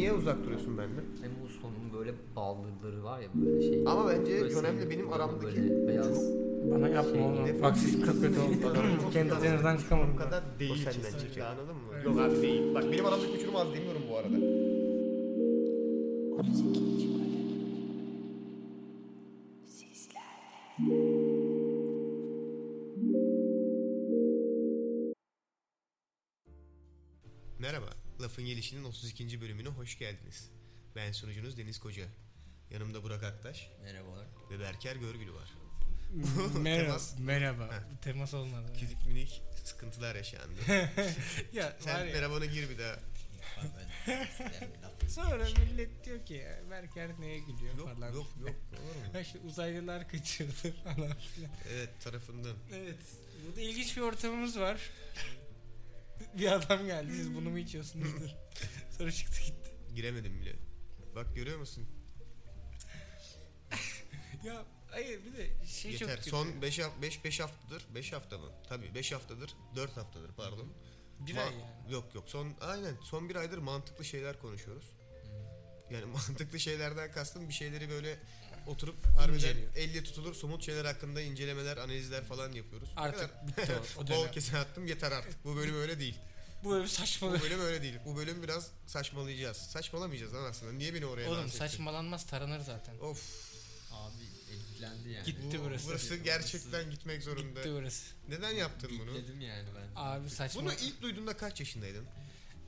Niye uzak duruyorsun benden? Hem bu sonun böyle bağlıları var ya böyle şey. Ama bence Jonem'le benim aramdaki böyle beyaz. Bana yapma oğlum. Bak siz kötü oldu. Kendi çok denizden çıkamadım. Bu kadar değil. O senden çekiyor anladın mı? Yok abi değil. Bak benim aramdaki uçurum az demiyorum bu arada. 32. Gelişi'nin 32. bölümüne hoş geldiniz. Ben sunucunuz Deniz Koca. Yanımda Burak Aktaş Merhabalar. ve Berker Görgülü var. Merhaba. Temas. Merhaba. Ha. Temas olmadı. Küçük minik sıkıntılar yaşandı. ya Sen merhabana gir bir daha. Sonra millet diyor ki Berker neye gülüyor Yok falan. yok yok. Olur mu? İşte uzaylılar kaçırdı falan filan. Evet tarafından. Evet. Burada ilginç bir ortamımız var. bir adam geldi siz bunu mu içiyorsunuz? Dur. Sonra çıktı gitti. Giremedim bile. Bak görüyor musun? Ya hayır bir de şey çok Yeter. kötü. Son 5 5 5 haftadır. 5 hafta mı? Tabii 5 haftadır. 4 haftadır pardon. bir Ma- ay yani. Yok yok. Son aynen son bir aydır mantıklı şeyler konuşuyoruz. Yani mantıklı şeylerden kastım bir şeyleri böyle oturup harbiden İnceliyor. elle tutulur somut şeyler hakkında incelemeler, analizler falan yapıyoruz. Artık bitti o, o Bol dönem. kese attım yeter artık. Bu bölüm öyle değil. Bu böyle saçma. Bu bölüm öyle değil. Bu bölüm biraz saçmalayacağız. Saçmalamayacağız lan aslında. Niye beni oraya Oğlum ettin? saçmalanmaz taranır zaten. Of. Abi etkilendi yani. Gitti Bu, burası. burası gerçekten gitmek zorunda. Gitti burası. Neden yaptın bunu? Dedim yani ben. Abi saçma. Bunu ilk duyduğunda kaç yaşındaydın?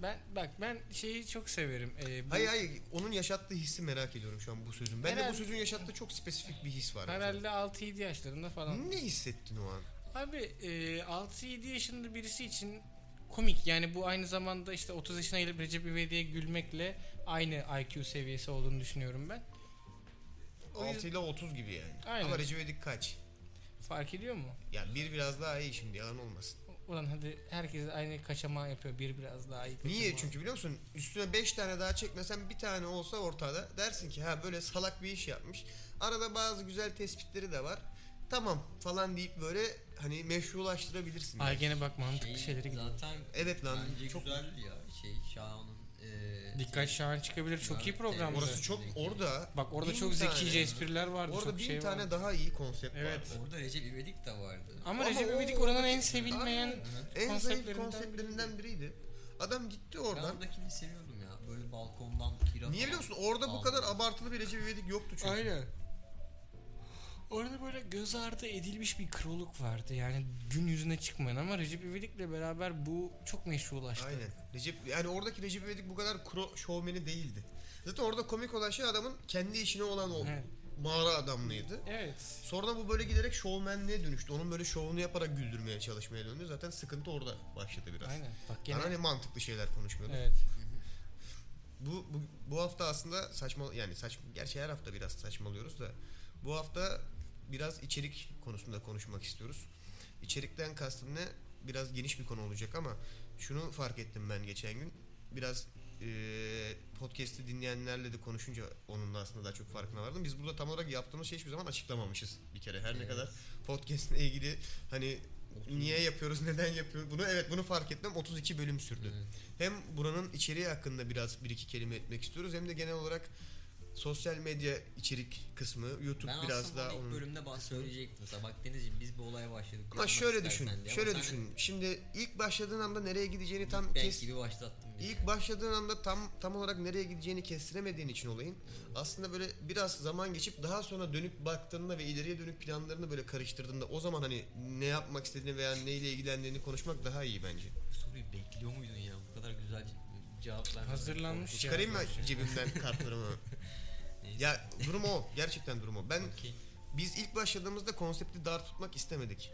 Ben bak ben şeyi çok severim. Ee, bu- Hayır hayır onun yaşattığı hissi merak ediyorum şu an bu sözün. Ben de Herhalde- bu sözün yaşattığı çok spesifik bir his var. Herhalde 6-7 yaşlarında falan. Ne hissettin o an? Abi e, 6-7 yaşında birisi için komik. Yani bu aynı zamanda işte 30 yaşına gelip Recep İvedik'e gülmekle aynı IQ seviyesi olduğunu düşünüyorum ben. O 6 ile 30 gibi yani. Aynen. Ama Recep İvedik kaç? Fark ediyor mu? Ya bir biraz daha iyi şimdi yalan olmasın. Ulan hadi herkes aynı kaçama yapıyor. Bir biraz daha iyi kaçama. Niye? Çünkü biliyor musun? Üstüne 5 tane daha çekmesen bir tane olsa ortada dersin ki ha böyle salak bir iş yapmış. Arada bazı güzel tespitleri de var. Tamam falan deyip böyle hani meşrulaştırabilirsin. Ay gene bak mantıklı Şey, şeyleri gidiyor. zaten Evet lan bence çok güzel ya Dikkat Şahan çıkabilir. Çok iyi programdı. orası çok orada. Bak orada bin çok tane- zekice espriler vardı. Orada çok bin şey tane vardı. daha iyi konsept Evet. vardı. orada Recep İvedik de vardı. Ama, Ama Recep o- İvedik oranın en sevilmeyen En zayıf konseptlerinden konseptlerinden biriydi. Adam gitti Ben oradan. oradakini seviyordum ya. Böyle balkondan kira Niye biliyor musun? Orada bu kadar abartılı bir Recep İvedik yoktu çünkü. Aynen. Orada böyle göz ardı edilmiş bir kroluk vardı. Yani gün yüzüne çıkmayan ama Recep İvedik'le beraber bu çok meşrulaştı. Aynen. Recep yani oradaki Recep İvedik bu kadar kro şovmeni değildi. Zaten orada komik olan şey adamın kendi işine olan o Evet. mağara adamlığıydı. Evet. Sonra bu böyle giderek şovmenliğe dönüştü. Onun böyle şovunu yaparak güldürmeye çalışmaya döndü. Zaten sıkıntı orada başladı biraz. Aynen. Bak Gene... Hani mantıklı şeyler konuşmuyorduk. Evet. Bu, bu bu hafta aslında saçma yani saç gerçi her hafta biraz saçmalıyoruz da bu hafta biraz içerik konusunda konuşmak istiyoruz. İçerikten kastım ne? Biraz geniş bir konu olacak ama şunu fark ettim ben geçen gün. Biraz eee podcast'i dinleyenlerle de konuşunca onun da aslında daha çok farkına vardım. Biz burada tam olarak yaptığımız şey hiçbir zaman açıklamamışız bir kere. Her ne Evet. kadar podcast'le ilgili hani niye yapıyoruz, neden yapıyoruz bunu evet bunu fark etmem 32 bölüm sürdü. Evet. Hem buranın içeriği hakkında biraz bir iki kelime etmek istiyoruz hem de genel olarak sosyal medya içerik kısmı YouTube Ben biraz daha ilk onun bölümde. Mesela bak Denizciğim biz bu olaya başladık. ama şöyle düşün. diye. Şöyle düşün. Şimdi ilk başladığın anda nereye gideceğini tam Bang kes gibi başlattın bizi. İlk başladığın anda tam tam olarak nereye gideceğini kestiremediğin için olayın aslında böyle biraz zaman geçip daha sonra dönüp baktığında ve ileriye dönük planlarını böyle karıştırdığında o zaman hani ne yapmak istediğini veya neyle ilgilendiğini konuşmak daha iyi bence. Bu soruyu bekliyor muydun ya? Bu kadar güzel ce- cevap verdin. Hazırlanmış ya. Çıkarayım mı cebimden kartlarımı? Neyse. ya durum o. Gerçekten durum o. Ben Okey. biz ilk başladığımızda konsepti dar tutmak istemedik.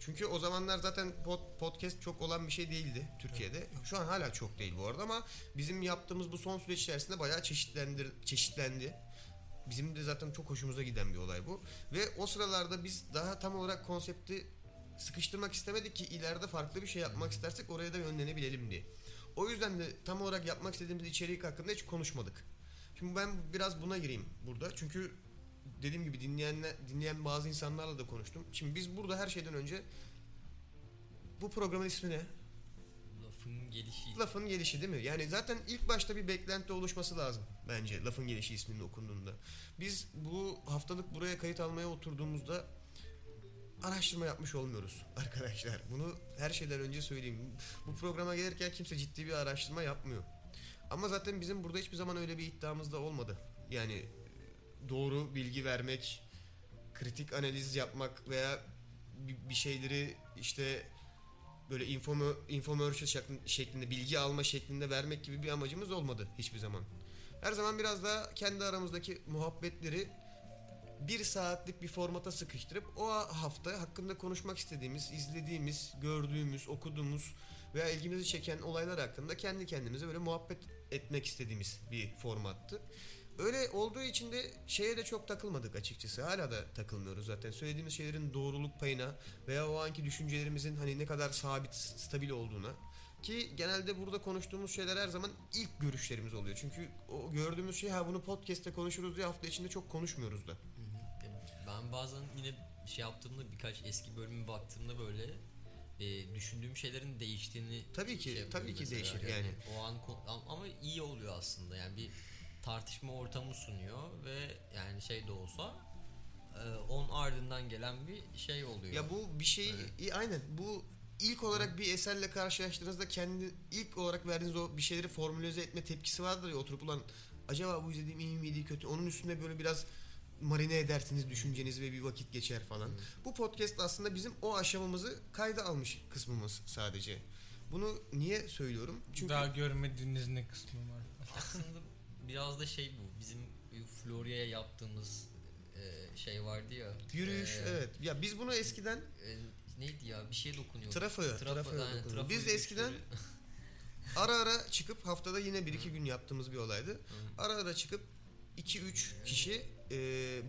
Çünkü o zamanlar zaten pod- podcast çok olan bir şey değildi Türkiye'de. Şu an hala çok değil bu arada ama bizim yaptığımız bu son süreç içerisinde bayağı çeşitlendir çeşitlendi. Bizim de zaten çok hoşumuza giden bir olay bu. Ve o sıralarda biz daha tam olarak konsepti sıkıştırmak istemedik ki ileride farklı bir şey yapmak istersek oraya da yönlenebilelim diye. O yüzden de tam olarak yapmak istediğimiz içerik hakkında hiç konuşmadık. Şimdi ben biraz buna gireyim burada. Çünkü dediğim gibi dinleyenler, dinleyen bazı insanlarla da konuştum. Şimdi biz burada her şeyden önce bu programın ismi ne? lafın gelişi. Lafın gelişi değil mi? Yani zaten ilk başta bir beklenti oluşması lazım bence lafın gelişi isminin okunduğunda. Biz bu haftalık buraya kayıt almaya oturduğumuzda araştırma yapmış olmuyoruz arkadaşlar. Bunu her şeyden önce söyleyeyim. Bu programa gelirken kimse ciddi bir araştırma yapmıyor. Ama zaten bizim burada hiçbir zaman öyle bir iddiamız da olmadı. Yani doğru bilgi vermek, kritik analiz yapmak veya bir- şeyleri işte böyle infomo, infomercial şeklin- şeklinde bilgi alma şeklinde vermek gibi bir amacımız olmadı hiçbir zaman. Her zaman biraz daha kendi aramızdaki muhabbetleri bir saatlik bir formata sıkıştırıp o hafta hakkında konuşmak istediğimiz, izlediğimiz, gördüğümüz, okuduğumuz veya ilgimizi çeken olaylar hakkında kendi kendimize böyle muhabbet etmek istediğimiz bir formattı. Öyle olduğu için de şeye de çok takılmadık açıkçası. Hala da takılmıyoruz zaten. Söylediğimiz şeylerin doğruluk payına veya o anki düşüncelerimizin hani ne kadar sabit, stabil olduğuna. Ki genelde burada konuştuğumuz şeyler her zaman ilk görüşlerimiz oluyor. Çünkü o gördüğümüz şey ha bunu podcast'te konuşuruz diye hafta içinde çok konuşmuyoruz da. Ben bazen yine şey yaptığımda birkaç eski bölüme baktığımda böyle e, düşündüğüm şeylerin değiştiğini Tabii ki, yapıyorum tabii ki değişir yani. O an ama iyi oluyor aslında. Yani bir tartışma ortamı sunuyor ve yani şey de olsa e, on ardından gelen bir şey oluyor. Ya bu bir şeyi i- aynen bu ilk olarak bir eserle karşılaştığınızda kendi ilk olarak verdiğiniz o bir şeyleri formülize etme tepkisi vardır ya oturup ulan acaba bu izlediğim iyi miydi kötü onun üstünde böyle biraz marine edersiniz düşüncenizi ve bir vakit geçer falan. Bu podcast aslında bizim o aşamamızı kayda almış kısmımız sadece. Bunu niye söylüyorum? Çünkü Daha görmediğiniz ne kısmı var. Aslında biraz da şey bu. Bizim Florya'ya yaptığımız e, şey vardı ya. yürüyüş e, evet. Ya biz bunu eskiden e, neydi ya? Bir şey dokunuyor. Trafoya, trafoya aynen, dokunuyor. Biz yürüyüşleri. eskiden ara ara çıkıp haftada yine bir iki gün yaptığımız bir olaydı. Ara ara çıkıp 2-3 kişi e,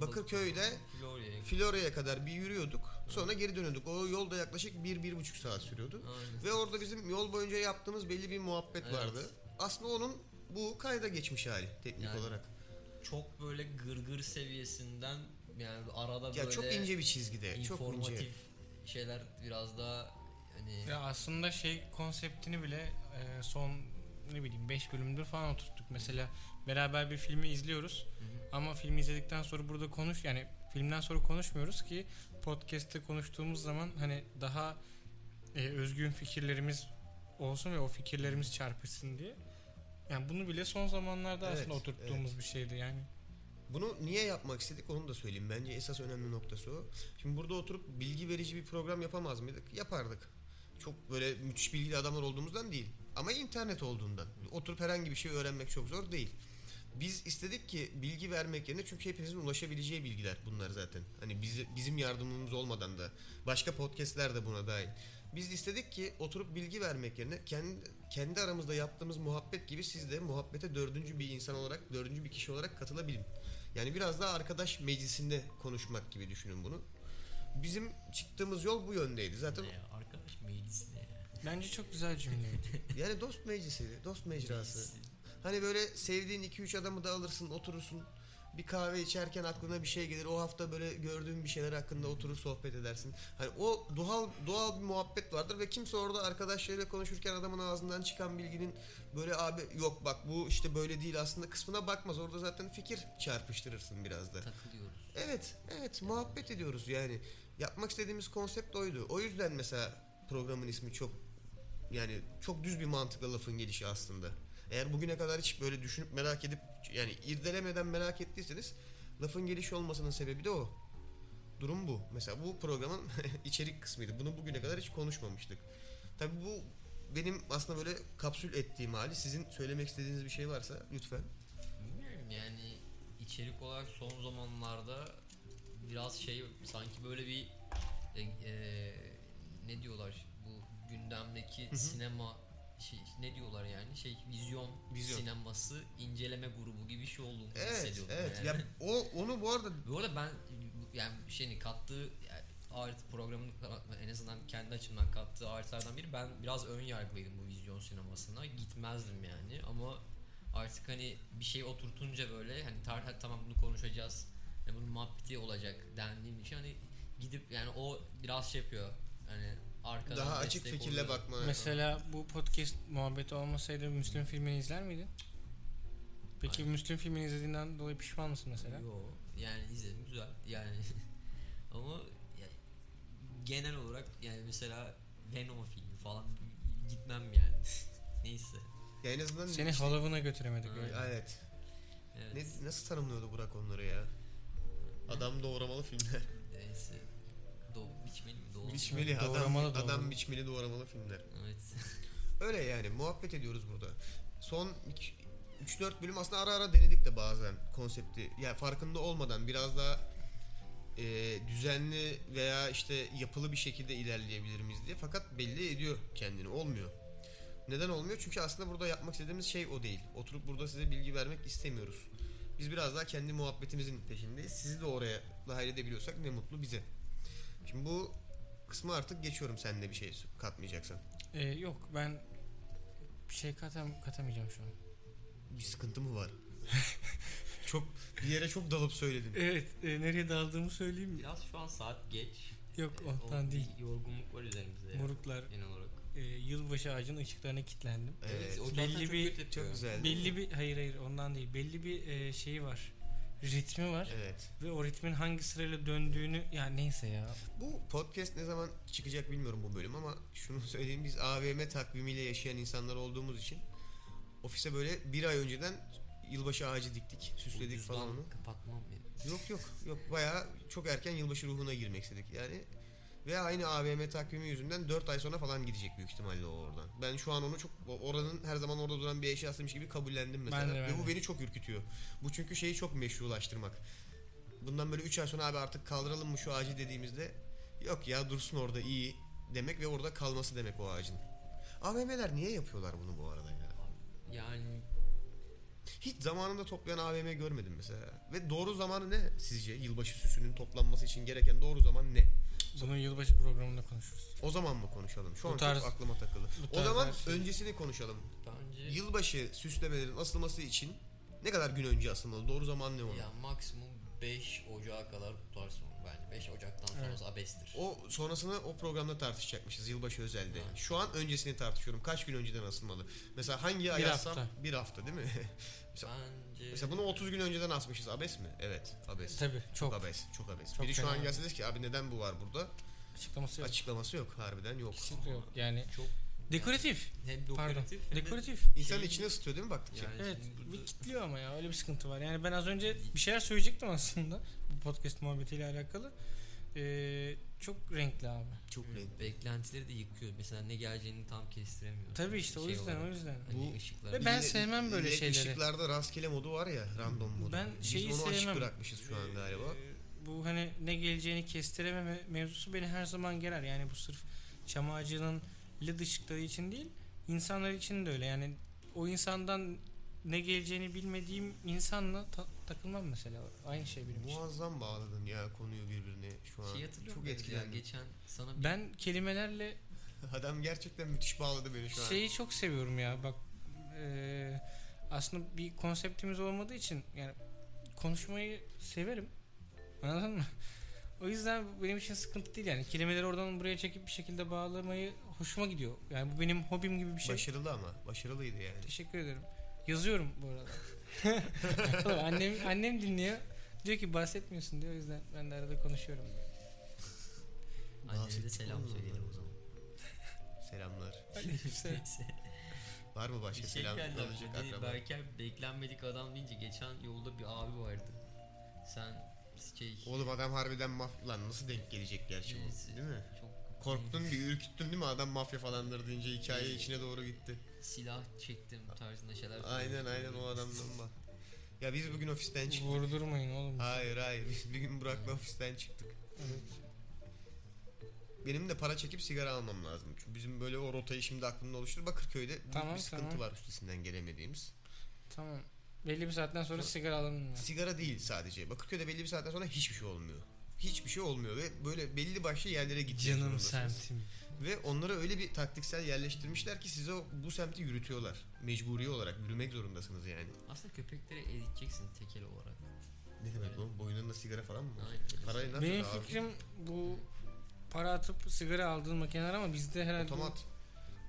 Bakırköy'de Florya'ya. Florya'ya kadar bir yürüyorduk. Sonra geri dönüyorduk. O yolda yaklaşık 1-1,5 saat sürüyordu. Aynen. Ve orada bizim yol boyunca yaptığımız belli bir muhabbet Evet. vardı. Aslında onun bu kayda geçmiş hali teknik Yani olarak. Çok böyle gırgır seviyesinden yani arada Ya böyle çok ince bir çizgide. Çok informatif ince. şeyler biraz daha hani Ya aslında şey konseptini bile e, son ne bileyim 5 bölümdür falan oturttuk. Mesela beraber bir filmi izliyoruz. Ama filmi izledikten sonra burada konuş yani filmden sonra konuşmuyoruz ki podcast'te konuştuğumuz zaman hani daha e, özgün fikirlerimiz olsun ve o fikirlerimiz çarpışsın diye. Yani bunu bile son zamanlarda Evet, aslında oturttuğumuz bir şeydi yani. Bunu niye yapmak istedik onu da söyleyeyim. Bence esas önemli noktası o. Şimdi burada oturup bilgi verici bir program yapamaz mıydık? Yapardık. Çok böyle müthiş bilgili adamlar olduğumuzdan değil. Ama internet olduğundan. Oturup herhangi bir şey öğrenmek çok zor değil. Biz istedik ki bilgi vermek yerine çünkü hepinizin ulaşabileceği bilgiler bunlar zaten. Hani bizi, bizim yardımımız olmadan da başka podcastler de buna dahil. Biz istedik ki oturup bilgi vermek yerine kendi kendi aramızda yaptığımız muhabbet gibi siz de muhabbete dördüncü bir insan olarak, dördüncü bir kişi olarak katılabilin. Yani biraz daha arkadaş meclisinde konuşmak gibi düşünün bunu. Bizim çıktığımız yol bu yöndeydi. Zaten ya, ne ya? Bence çok güzel cümleydi. yani dost meclisi, dost mecrası. Hani böyle sevdiğin 2-3 adamı da alırsın, oturursun. Bir kahve içerken aklına bir şey gelir. O hafta böyle gördüğün bir şeyler hakkında oturur sohbet edersin. Hani o doğal doğal bir muhabbet vardır ve kimse orada arkadaşlarıyla konuşurken adamın ağzından çıkan bilginin böyle abi yok bak bu işte böyle değil aslında kısmına bakmaz. Orada zaten fikir çarpıştırırsın biraz da. Takılıyoruz. Evet, evet muhabbet ediyoruz yani. Yapmak istediğimiz konsept oydu. O yüzden mesela programın ismi çok yani çok düz bir mantıkla lafın gelişi aslında. Eğer bugüne kadar hiç böyle düşünüp merak edip yani irdelemeden merak ettiyseniz lafın gelişi olmasının sebebi de o. Durum bu. Mesela bu programın içerik kısmıydı. Bunu bugüne kadar hiç konuşmamıştık. Tabii bu benim aslında böyle kapsül ettiğim hali. Sizin söylemek istediğiniz bir şey varsa lütfen. Bilmiyorum yani içerik olarak son zamanlarda biraz şey sanki böyle bir e, e, ne diyorlar gündemdeki sinema şey, ne diyorlar yani şey vizyon, Vizyon. sineması inceleme grubu gibi bir şey olduğunu Evet, hissediyordum evet. yani. Ya o onu bu arada Bu arada ben yani şeyini kattığı yani art programın en azından kendi açımdan kattığı artılardan biri ben biraz ön yargılıydım bu vizyon sinemasına gitmezdim yani ama artık hani bir şey oturtunca böyle hani tar tamam bunu konuşacağız yani bunun muhabbeti olacak dendiğim için hani gidip yani o biraz şey yapıyor hani arkadan Daha açık destek fikirle oluyor. bakma. Mesela bu podcast muhabbeti olmasaydı Müslüm filmini izler miydin? Peki Hayır. Müslüm filmini izlediğinden dolayı pişman mısın mesela? Yo yani izledim güzel yani ama yani genel olarak yani mesela Venom filmi falan gitmem yani. Neyse. Ya en azından Seni işte- halavına götüremedik öyle. Evet. Evet. Ne, nasıl tanımlıyordu Burak onları ya? Adam doğramalı filmler. Neyse. Biçmeli adam, Doğramalı, adam doğramalı. biçmeli doğramalı filmler. Evet. Öyle yani muhabbet ediyoruz burada. Son 3-4 bölüm aslında ara ara denedik de bazen konsepti. Yani farkında olmadan biraz daha e, düzenli veya işte yapılı bir şekilde ilerleyebilir miyiz diye. Fakat belli ediyor kendini. Olmuyor. Neden olmuyor? Çünkü aslında burada yapmak istediğimiz şey o değil. Oturup burada size bilgi vermek istemiyoruz. Biz biraz daha kendi muhabbetimizin peşindeyiz. Sizi de oraya dahil edebiliyorsak ne mutlu bize. Şimdi bu kısmı artık geçiyorum sen de bir şey katmayacaksan. Ee, yok ben bir şey katam katamayacağım şu an. Bir sıkıntı mı var? çok bir yere çok dalıp söyledin. Evet e, nereye daldığımı söyleyeyim? Biraz şu an saat geç. Yok Ee, ondan o değil. Yorgunluk var üzerimizde. Moruklar Genel olarak. e, yılbaşı ağacının ışıklarına kilitlendim. Evet. o zaten belli çok bir-. Çok güzel. Belli bir hayır hayır ondan değil. Belli bir e, şeyi var. Ritmi var Evet. ve o ritmin hangi sırayla döndüğünü ya neyse ya. Bu podcast ne zaman çıkacak bilmiyorum bu bölüm ama şunu söyleyeyim biz AVM takvimiyle yaşayan insanlar olduğumuz için ofise böyle bir ay önceden yılbaşı ağacı diktik, süsledik falan onu. Kapatmam benim. Yok yok yok bayağı çok erken yılbaşı ruhuna girmek istedik yani. Ve aynı AVM takvimi yüzünden 4 ay sonra falan gidecek büyük ihtimalle o oradan. Ben şu an onu çok oranın her zaman orada duran bir eşyasıymış gibi kabullendim mesela. Ben de, ben Ve bu de. beni çok ürkütüyor. Bu çünkü şeyi çok meşrulaştırmak. Bundan böyle 3 ay sonra abi artık kaldıralım mı şu ağacı dediğimizde yok ya dursun orada iyi demek ve orada kalması demek o ağacın. AVM'ler niye yapıyorlar bunu bu arada ya? Yani Hiç zamanında toplayan AVM görmedim mesela. Ve doğru zamanı ne sizce? Yılbaşı süsünün toplanması için gereken doğru zaman ne? Bunu yılbaşı programında konuşuruz. O zaman mı konuşalım? Şu Bu an tarz- çok aklıma takıldı. bu O tarz zaman her şey- öncesini konuşalım. bence Yılbaşı süslemelerin asılması için ne kadar gün önce asılmalı? Doğru zaman ne onun? ya maksimum 5 Ocağı kadar tutarsın onu bence. 5 Ocak'tan sonrası abestir. O sonrasını o programda tartışacakmışız yılbaşı özelde. Evet. Şu an öncesini tartışıyorum. Kaç gün önceden asılmalı? Mesela hangi ay Bir hafta. Bir hafta değil mi? Bence Mesela bunu 30 gün önceden asmışız. Abes mi? Evet. Abes. Tabii çok abes. Çok abes. Çok Biri şu an gelse ki abi neden bu var burada? açıklaması yok. Açıklaması yok. Harbiden yok. Kesinlikle yok. Yani çok dekoratif. hem Pardon. dekoratif hem de Dekoratif. İnsanın Şey- içine ısıtıyor değil mi baktıkça? yani Evet şimdi bir burada- kitliyor ama ya öyle bir sıkıntı var. Yani ben az önce bir şeyler söyleyecektim aslında bu podcast muhabbetiyle alakalı. Ee, çok renkli abi. Çok renkli. beklentileri de yıkıyor. Mesela ne geleceğini tam kestiremiyor. Tabii işte o Şey yüzden olarak. o yüzden. Hani Bu- ışıklar. Ve ben sevmem böyle LED şeyleri. ışıklarda rastgele modu var ya random modu. Ben Biz şeyi onu açık sevmem. bırakmışız şu an galiba. Ee, bu hani ne geleceğini kestirememe mevzusu beni her zaman gerer. Yani bu sırf çam ağacının led ışıkları için değil, insanlar için de öyle. Yani o insandan ne geleceğini bilmediğim insanla ta- takılmam mesela. Aynı şey benim için. Muazzam bağladın ya konuyu birbirine şu an. şey hatırlıyor Çok musun? Ya, etkilendim. geçen sana bir Ben kelimelerle Adam gerçekten müthiş bağladı beni şu an. şeyi çok seviyorum ya. Bak eee, aslında bir konseptimiz olmadığı için yani konuşmayı severim. Anladın mı? O yüzden bu benim için sıkıntı değil yani. Kelimeleri oradan buraya çekip bir şekilde bağlamayı hoşuma gidiyor. Yani bu benim hobim gibi bir şey. Başarılı ama. Başarılıydı yani. Teşekkür ederim. Yazıyorum bu arada. Oğlum annem annem dinliyor. Diyor ki bahsetmiyorsun diyor. O yüzden ben de arada konuşuyorum. annene de Bahsettik selam oğlum söyleyelim o zaman. Selamlar. Aleykümselam. Var mı Bir başka şey selam geldi akraba? Berker beklenmedik adam deyince geçen yolda bir abi vardı. Sen şey Oğlum adam harbiden maf... Lan nasıl denk gelecek gerçi Neyse. bu? Değil mi? Korktun bir ürküttün değil mi? Adam mafya falandır deyince hikaye Evet. içine doğru gitti. silah çektim tarzında şeyler Aynen aynen o adamdan bak. Ya biz bugün ofisten çıktık. Vurdurmayın oğlum. Hayır hayır biz bir gün Burak'la ofisten çıktık. Evet. Benim de para çekip sigara almam lazım. Çünkü bizim böyle o rotayı şimdi aklımda oluştur. Bakırköy'de büyük Tamam, bir sıkıntı tamam. var üstesinden gelemediğimiz. Tamam. Belli bir saatten sonra sigara alınmıyor. Sigara değil sadece. Bakırköy'de belli bir saatten sonra hiçbir şey olmuyor. Hiçbir şey olmuyor ve böyle belli başlı yerlere gitmek Canım semtim. Ve onları öyle bir taktiksel yerleştirmişler ki size o, bu semti yürütüyorlar. Mecburi olarak yürümek zorundasınız yani. Aslında köpekleri eğiteceksin tekel olarak. Ne demek bu? Boynunda sigara falan mı? Aynen. Parayı nasıl Benim abi? fikrim bu para atıp sigara aldığın makineler ama bizde herhalde Otomat.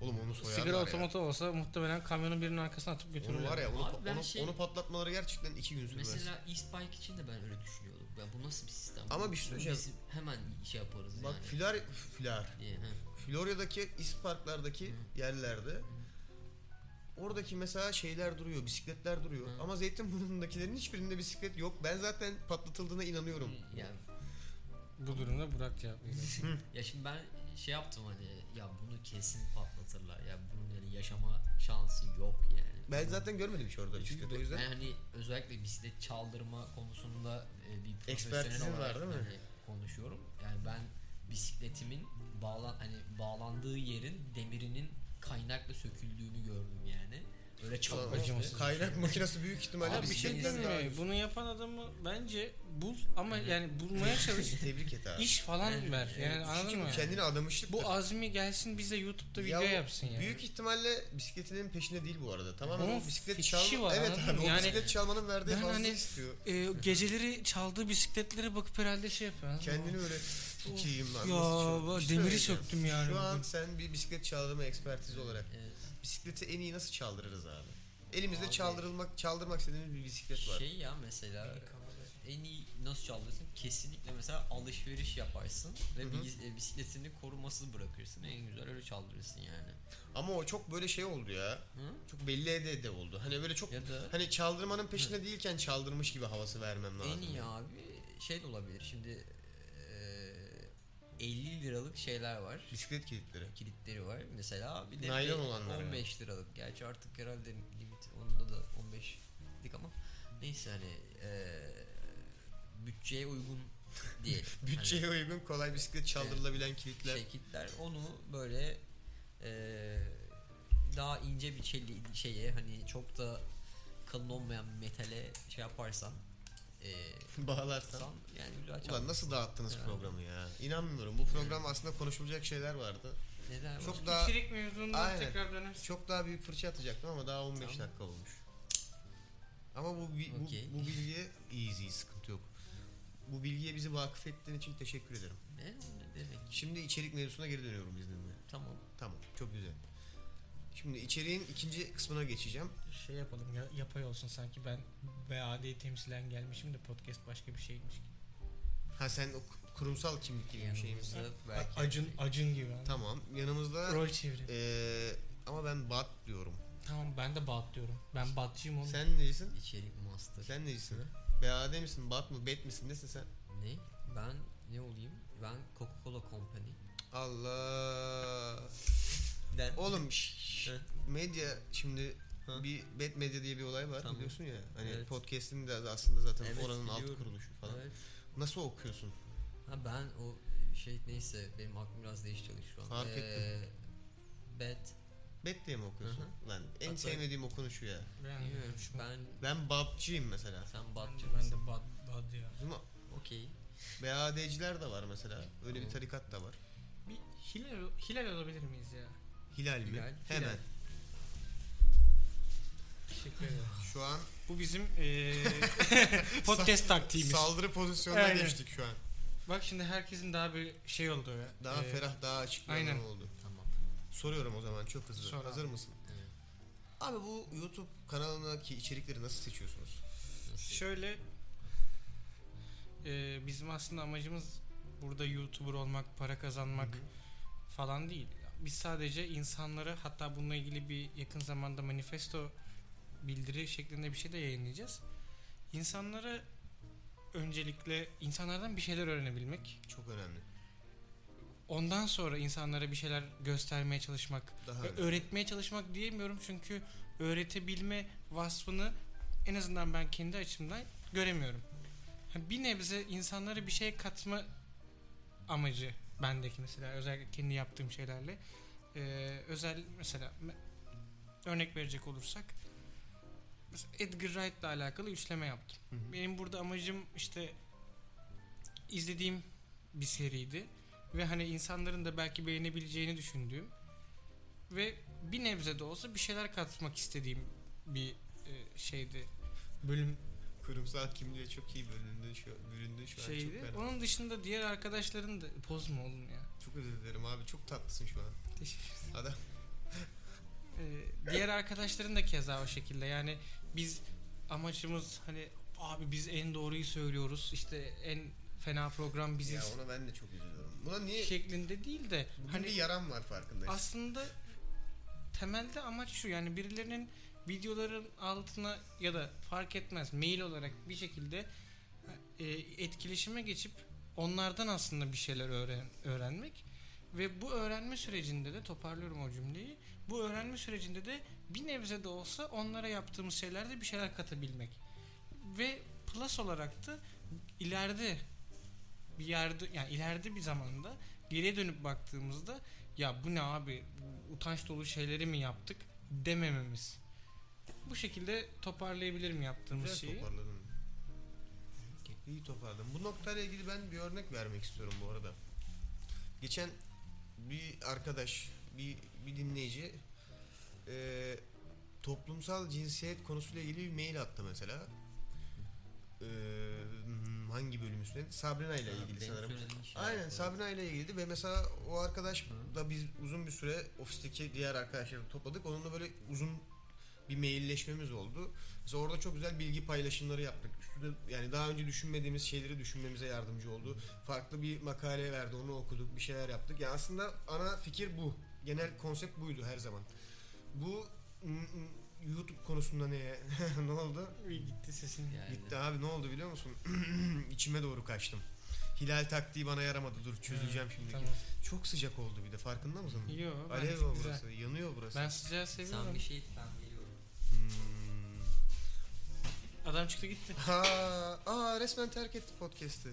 Oğlum onu soyarlar sigara ya. otomatı olsa muhtemelen kamyonun birinin arkasına atıp götürürler. Onu var ya onu, Abi ben onu, şey- onu patlatmaları gerçekten iki gün sürmez. Mesela East Bike için de ben öyle düşünüyordum. Ya bu nasıl bir sistem? Ama bir şey söyleyeceğim. Biz hemen şey yaparız Bak yani. filar. diye, he. Florya'daki isparklardaki yerlerde oradaki mesela şeyler duruyor, bisikletler duruyor. Hı. Ama Zeytinburnu'ndakilerin hiçbirinde bisiklet yok. Ben zaten patlatıldığına inanıyorum. Yani Bu durumda Burak cevap veriyor. ya şimdi ben şey yaptım hani ya bunu kesin patlatırlar. Ya bunun yani yaşama şansı yok yani. Ben zaten görmedim hiç orada bisiklet o yüzden. Ben hani özellikle bisiklet çaldırma konusunda e, bir profesyonel var değil mi? hani konuşuyorum. Yani ben bisikletimin bağlan hani bağlandığı yerin demirinin kaynakla söküldüğünü gördüm yani. Öyle çok o acımasız. Kaynak makinesi büyük ihtimalle Abi bir şey daha ucuz. Bunu yapan adamı bence bul ama yani bulmaya çalış. Tebrik et abi. İş falan Evet, ver. Yani evet. anladın Çünkü mı? kendini adamışlık Bu azmi gelsin bize YouTube'da Ya video yapsın yani. Büyük ihtimalle bisikletinin peşinde değil bu arada. Tamamen Onun o bisiklet çalma. var, evet abi o Yani bisiklet çalmanın verdiği hazzı hani- istiyor. Ee, geceleri çaldığı bisikletlere bakıp herhalde şey yapıyor. Kendini öyle sikiyim lan. Ya, demiri söktüm yani Şu an sen bir bisiklet çaldırma ekspertizi olarak Evet. Bisikleti en iyi nasıl çaldırırız abi? Elimizde Abi- çaldırılmak çaldırmak istediğimiz bir bisiklet var. Şey ya mesela en iyi nasıl çaldırsın? Kesinlikle mesela alışveriş yaparsın ve Hı hı. bis- e, bisikletini korumasız bırakırsın. En güzel öyle çaldırırsın yani. Ama o çok böyle şey oldu ya. Hı? Çok belli ede de oldu. Hani böyle çok Ya da hani çaldırmanın peşinde değilken çaldırmış gibi havası vermem lazım. en iyi abi şey de olabilir. Şimdi 50 liralık şeyler var. Bisiklet kilitleri. kilitleri var mesela. Bir de Naylon olanlar 15 liralık. Gerçi artık herhalde limit onda da 15 dik ama neyse hani e, bütçeye uygun diyelim. Bütçeye uygun kolay bisiklet çaldırılabilen kilitler. hani, şey kilitler onu böyle e, daha ince bir çeli, şeye hani çok da kalın olmayan metale şey yaparsan e, Bağlarsan. san, yani güzel Ulan nasıl dağıttınız Yani. programı ya? İnanmıyorum. Bu program aslında konuşulacak şeyler vardı. Neden Çok var? daha İçerik mevzundan Aynen. tekrar dönersin. çok daha büyük fırça atacaktım ama daha 15 Tamam. dakika olmuş. Ama bu, bi- bu, Okey. bu bilgiye easy sıkıntı yok. Bu bilgiye bizi vakıf ettiğin için teşekkür ederim. Ne, ne demek? Şimdi içerik mevzusuna geri dönüyorum izninle. Tamam. Tamam çok güzel. Şimdi içeriğin ikinci kısmına geçeceğim. Şey yapalım ya, yapay olsun sanki ben BAD'yi temsilen gelmişim de podcast başka bir şeymiş. gibi. Ha sen o kurumsal kimlik gibi bir şey misin? Belki Acun Acun gibi. Tamam. Yanımızda Rol çeviri. eee, ama ben Bat diyorum. Tamam ben de Bat diyorum. Ben Batçıyım oğlum. Sen necisin? içerik master. Sen necisin? BAD misin? Bat mı? Bet misin? Nesin sen? Ne? Ben ne olayım? Ben Coca-Cola Company. Allah. Den Oğlum şş, Evet. medya şimdi Ha. bir bet medya diye bir olay var Tamam. biliyorsun ya. Hani Evet. podcast'in de aslında zaten Evet, oranın alt biliyorum. kuruluşu falan. Evet. Nasıl okuyorsun? Ha ben o şey neyse benim aklım biraz değişti şu an. Fark ettim. Bet. Bet diye mi okuyorsun? Hı Lan en Hatta- sevmediğim okunu şu ya. Ben, Bilmiyorum. Ben Ben Babcıyım mesela. sen ben, batçı ben mısın? de Bat, Bat ya. Bizim Okey. BAD'ciler de var mesela. Öyle bir Tamam. tarikat da var. Bir Hilal, Hilal olabilir miyiz ya? Hilal mi? Hilal. Hemen. Hilal. Teşekkür ederim. Şu an Bu bizim eee podcast taktiğimiz. saldırı pozisyonuna Aynen. geçtik şu an. Bak şimdi herkesin daha bir şey oldu ya. Daha Eee, ferah, daha açık bir aynen. oldu. Tamam. Soruyorum o zaman çok hızlı. Sor abi. Hazır mısın? Evet. Abi bu YouTube kanalındaki içerikleri nasıl seçiyorsunuz? Nasıl? Şöyle eee, bizim aslında amacımız burada YouTuber olmak, para kazanmak Hı hı. falan değil. Biz sadece insanlara hatta bununla ilgili bir yakın zamanda manifesto bildiri şeklinde bir şey de yayınlayacağız. İnsanlara öncelikle insanlardan bir şeyler öğrenebilmek. Çok önemli. Ondan sonra insanlara bir şeyler göstermeye çalışmak Daha öğretmeye çalışmak diyemiyorum çünkü öğretebilme vasfını en azından ben kendi açımdan göremiyorum. Bir nebze insanlara bir şey katma amacı bendeki mesela özellikle kendi yaptığım şeylerle Ee, özel mesela me- örnek verecek olursak Edgar Wright'la alakalı üçleme yaptım. Hı hı. Benim burada amacım işte izlediğim bir seriydi ve hani insanların da belki beğenebileceğini düşündüğüm ve bir nebze de olsa bir şeyler katmak istediğim bir e, şeydi bölüm Kurumsal kimliğe çok iyi bölündün şu, büründün şu an. Şeydi. Çok, fena. Onun dışında diğer arkadaşların da bozma oğlum ya. çok özür dilerim abi. Çok tatlısın şu an. Teşekkür Adam. Ee, diğer arkadaşların da keza o şekilde. Yani biz amacımız hani abi biz en doğruyu söylüyoruz. işte en fena program biziz. Ya ona ben de çok üzülüyorum. Buna niye? şeklinde değil de Bugün hani bir yaram var farkındayız. aslında temelde amaç şu yani birilerinin videoların altına ya da fark etmez mail olarak bir şekilde e, etkileşime geçip onlardan aslında bir şeyler öğren, öğrenmek ve bu öğrenme sürecinde de toparlıyorum o cümleyi bu öğrenme sürecinde de bir nebze de olsa onlara yaptığımız şeylerde bir şeyler katabilmek ve plus olarak da ileride bir yerde yani ileride bir zamanda geriye dönüp baktığımızda ya bu ne abi utanç dolu şeyleri mi yaptık demememiz. Bu şekilde toparlayabilirim yaptığımız Güzel şeyi. toparladın. İyi toparladın. Bu noktayla ilgili ben bir örnek vermek istiyorum bu arada. Geçen bir arkadaş, bir, bir dinleyici e, toplumsal cinsiyet konusuyla ilgili bir mail attı mesela. E, hangi bölüm üstüne? Sabrina ile ilgili Benim sanırım. söylediğim şey Aynen yaptı. Sabrina ile ilgili ve mesela o arkadaş da biz uzun bir süre ofisteki diğer arkadaşları topladık. Onunla böyle uzun bir mailleşmemiz oldu. Mesela orada çok güzel bilgi paylaşımları yaptık. Üstüne yani daha önce düşünmediğimiz şeyleri düşünmemize yardımcı oldu. Farklı bir makale verdi, onu okuduk, bir şeyler yaptık. Yani aslında ana fikir bu. Genel konsept buydu her zaman. Bu YouTube konusunda neye? ne oldu? Gitti sesin. Yani. Gitti abi ne oldu biliyor musun? İçime doğru kaçtım. Hilal taktiği bana yaramadı. Dur çözeceğim Ha, şimdi. Tamam. Çok sıcak oldu bir de farkında mısın? Yo, Alev o güzel. burası. Yanıyor burası. Ben sıcağı seviyorum. Sen bir şey ben Adam çıktı gitti. Ha, aa resmen terk etti podcast'i.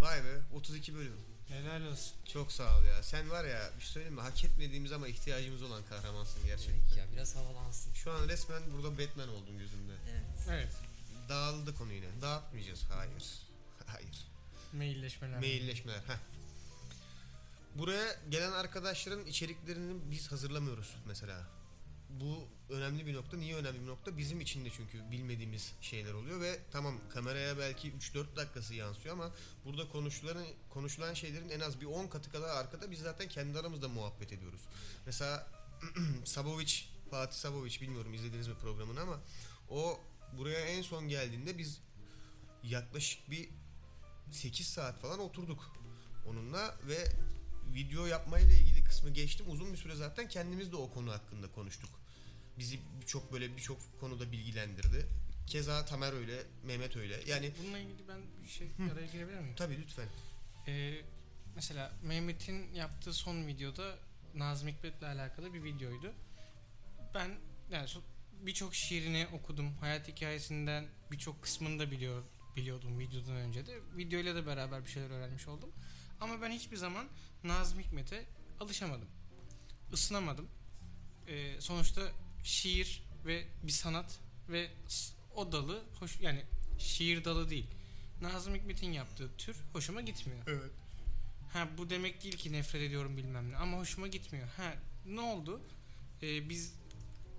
Vay be 32 bölüm. Helal olsun. Çok sağ ol ya. Sen var ya bir şey söyleyeyim mi? Hak etmediğimiz ama ihtiyacımız olan kahramansın gerçekten. Ya biraz havalansın. Şu an resmen burada Batman oldun gözümde. Evet. Evet. Dağıldı konu yine. Dağıtmayacağız. Hayır. Hayır. Mailleşmeler. Mailleşmeler. Heh. Buraya gelen arkadaşların içeriklerini biz hazırlamıyoruz mesela. Bu önemli bir nokta. Niye önemli bir nokta? Bizim için de çünkü bilmediğimiz şeyler oluyor ve tamam kameraya belki 3-4 dakikası yansıyor ama burada konuşulan konuşulan şeylerin en az bir 10 katı kadar arkada biz zaten kendi aramızda muhabbet ediyoruz. Mesela Sabovic, Fatih Sabovic bilmiyorum izlediniz mi programını ama o buraya en son geldiğinde biz yaklaşık bir 8 saat falan oturduk onunla ve video yapmayla ilgili kısmı geçtim. Uzun bir süre zaten kendimiz de o konu hakkında konuştuk. Bizi çok böyle birçok konuda bilgilendirdi. Keza Tamer öyle, Mehmet öyle. Yani Bununla ilgili ben bir şey araya girebilir miyim? tabii lütfen. Ee, mesela Mehmet'in yaptığı son videoda Nazım Hikmet'le alakalı bir videoydu. Ben yani birçok şiirini okudum. Hayat hikayesinden birçok kısmını da biliyor, biliyordum videodan önce de. Videoyla da beraber bir şeyler öğrenmiş oldum. Ama ben hiçbir zaman Nazım Hikmet'e alışamadım. Isınamadım. Ee, sonuçta şiir ve bir sanat ve o dalı hoş yani şiir dalı değil. Nazım Hikmet'in yaptığı tür hoşuma gitmiyor. Evet. Ha bu demek değil ki nefret ediyorum bilmem ne ama hoşuma gitmiyor. Ha ne oldu? Ee, biz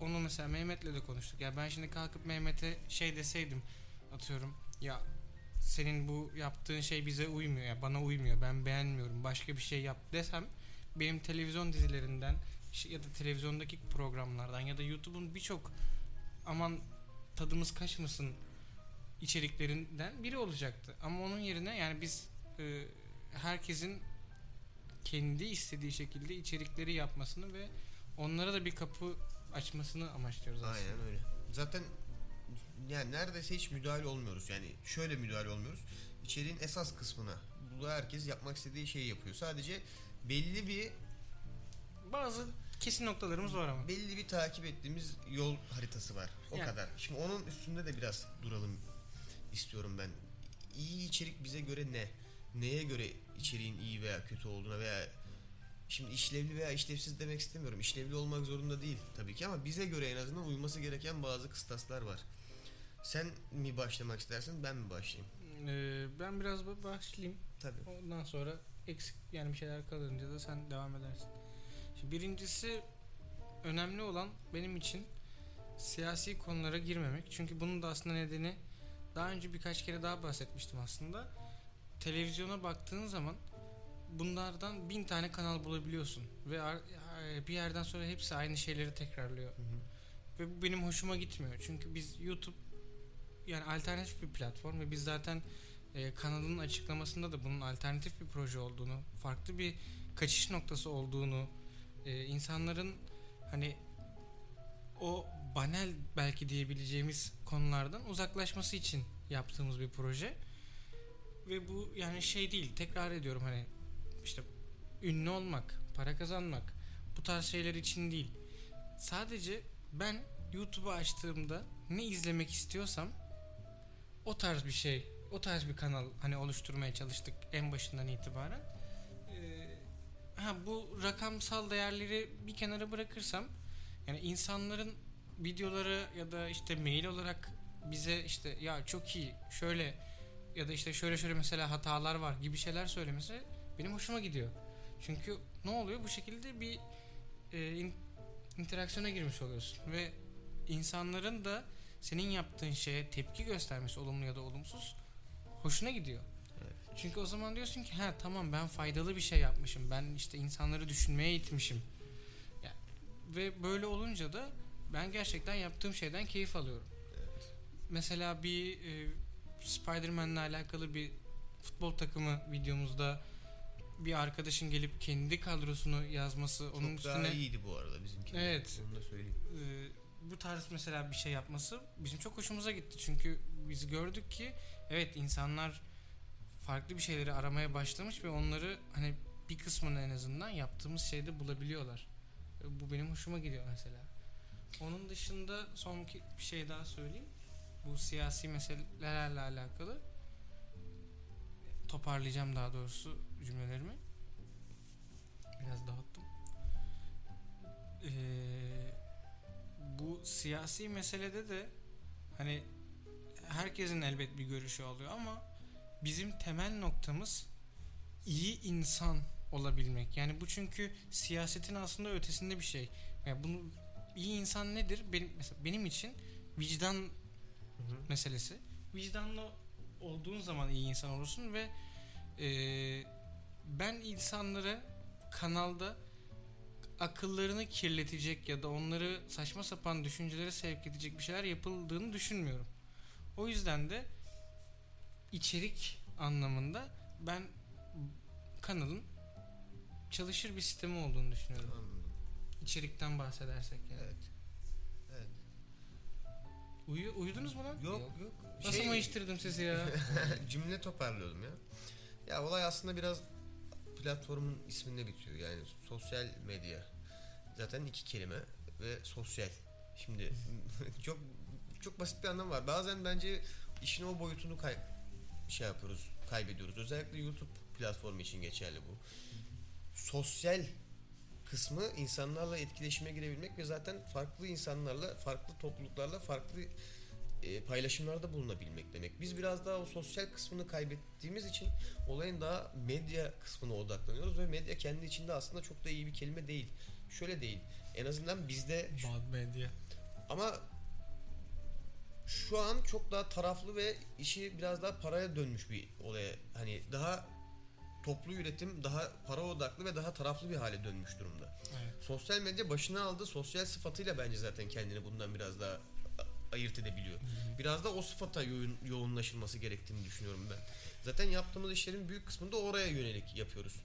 onu mesela Mehmet'le de konuştuk. Ya ben şimdi kalkıp Mehmet'e şey deseydim atıyorum ya senin bu yaptığın şey bize uymuyor ya bana uymuyor ben beğenmiyorum başka bir şey yap desem benim televizyon dizilerinden ya da televizyondaki programlardan ya da YouTube'un birçok aman tadımız kaçmasın içeriklerinden biri olacaktı. Ama onun yerine yani biz e, herkesin kendi istediği şekilde içerikleri yapmasını ve onlara da bir kapı açmasını amaçlıyoruz aslında. Aynen öyle. Zaten yani neredeyse hiç müdahale olmuyoruz. Yani şöyle müdahale olmuyoruz. İçeriğin esas kısmına. Burada herkes yapmak istediği şeyi yapıyor. Sadece belli bir Bazı kesin noktalarımız var ama. belli bir takip ettiğimiz yol haritası var. O Yani. kadar. Şimdi onun üstünde de biraz duralım istiyorum ben. İyi içerik bize göre ne? Neye göre içeriğin iyi veya kötü olduğuna veya şimdi işlevli veya işlevsiz demek istemiyorum. İşlevli olmak zorunda değil tabii ki ama bize göre en azından uyması gereken bazı kıstaslar var. Sen mi başlamak istersin, ben mi başlayayım? Ee, ben biraz ba- başlayayım. Tabii. Ondan sonra eksik yani bir şeyler kalınca da sen devam edersin. Birincisi önemli olan benim için siyasi konulara girmemek. Çünkü bunun da aslında nedeni daha önce birkaç kere daha bahsetmiştim aslında. Televizyona baktığın zaman bunlardan bin tane kanal bulabiliyorsun ve e, bir yerden sonra hepsi aynı şeyleri tekrarlıyor. Ve bu benim hoşuma gitmiyor. Çünkü biz YouTube yani alternatif bir platform ve biz zaten e, kanalın açıklamasında da bunun alternatif bir proje olduğunu, farklı bir kaçış noktası olduğunu, e, insanların hani o banal belki diyebileceğimiz konulardan uzaklaşması için yaptığımız bir proje. Ve bu yani şey değil, tekrar ediyorum hani işte ünlü olmak, para kazanmak bu tarz şeyler için değil. Sadece ben YouTube'u açtığımda ne izlemek istiyorsam o tarz bir şey, o tarz bir kanal hani oluşturmaya çalıştık en başından itibaren. Ha bu rakamsal değerleri bir kenara bırakırsam yani insanların videoları ya da işte mail olarak bize işte ya çok iyi şöyle ya da işte şöyle şöyle mesela hatalar var gibi şeyler söylemesi benim hoşuma gidiyor. Çünkü ne oluyor bu şekilde bir e, in- interaksiyona girmiş oluyorsun ve insanların da senin yaptığın şeye tepki göstermesi olumlu ya da olumsuz hoşuna gidiyor. Çünkü o zaman diyorsun ki ha tamam ben faydalı bir şey yapmışım. Ben işte insanları düşünmeye itmişim. Ya, ve böyle olunca da ben gerçekten yaptığım şeyden keyif alıyorum. Mesela bir e, Spider-Man'le alakalı bir futbol takımı videomuzda bir arkadaşın gelip kendi kadrosunu yazması, onun Çok daha üstüne iyiydi bu arada bizimki. Evet. Onu da söyleyeyim. e, bu tarz mesela bir şey yapması bizim çok hoşumuza gitti. Çünkü biz gördük ki evet insanlar farklı bir şeyleri aramaya başlamış ve onları hani bir kısmını en azından yaptığımız şeyde bulabiliyorlar. E, Bu benim hoşuma gidiyor mesela. Onun dışında son bir şey daha söyleyeyim. Bu siyasi meselelerle alakalı toparlayacağım daha doğrusu cümlelerimi. Biraz dağıttım. Ee, bu siyasi meselede de hani herkesin elbet bir görüşü oluyor ama bizim temel noktamız iyi insan olabilmek. Yani bu çünkü siyasetin aslında ötesinde bir şey. Yani bunu iyi insan nedir? Benim mesela benim için vicdan Hı hı. meselesi. Vicdanlı olduğun zaman iyi insan olursun ve eee, ben insanlara kanalda akıllarını kirletecek ya da onları saçma sapan düşüncelere sevk edecek bir şeyler yapıldığını düşünmüyorum. O yüzden de içerik anlamında ben kanalın çalışır bir sistemi olduğunu düşünüyorum. Anladım. İçerikten bahsedersek yani. Evet. Evet. Uyu, uyudunuz mu lan? Yok Yok. yok. Nasıl Şey- mayıştırdım sizi ya? cümle toparlıyordum ya. Ya olay aslında biraz platformun isminde bitiyor. Yani sosyal medya. Zaten iki kelime ve sosyal. Şimdi çok çok basit bir anlam var. Bazen bence işin o boyutunu kay şey yapıyoruz, kaybediyoruz. Özellikle YouTube platformu için geçerli bu. Sosyal kısmı insanlarla etkileşime girebilmek ve zaten farklı insanlarla, farklı topluluklarla, farklı e, paylaşımlarda bulunabilmek demek. Biz biraz daha o sosyal kısmını kaybettiğimiz için olayın daha medya kısmına odaklanıyoruz ve medya kendi içinde aslında çok da iyi bir kelime değil. Şöyle değil. En azından bizde Bad medya. ama şu an çok daha taraflı ve işi biraz daha paraya dönmüş bir olaya. Hani daha toplu üretim, daha para odaklı ve daha taraflı bir hale dönmüş durumda. Evet. Sosyal medya başına aldığı sosyal sıfatıyla bence zaten kendini bundan biraz daha ayırt edebiliyor. Biraz da o sıfata yoğun, yoğunlaşılması gerektiğini düşünüyorum ben. Zaten yaptığımız işlerin büyük kısmını da oraya yönelik yapıyoruz.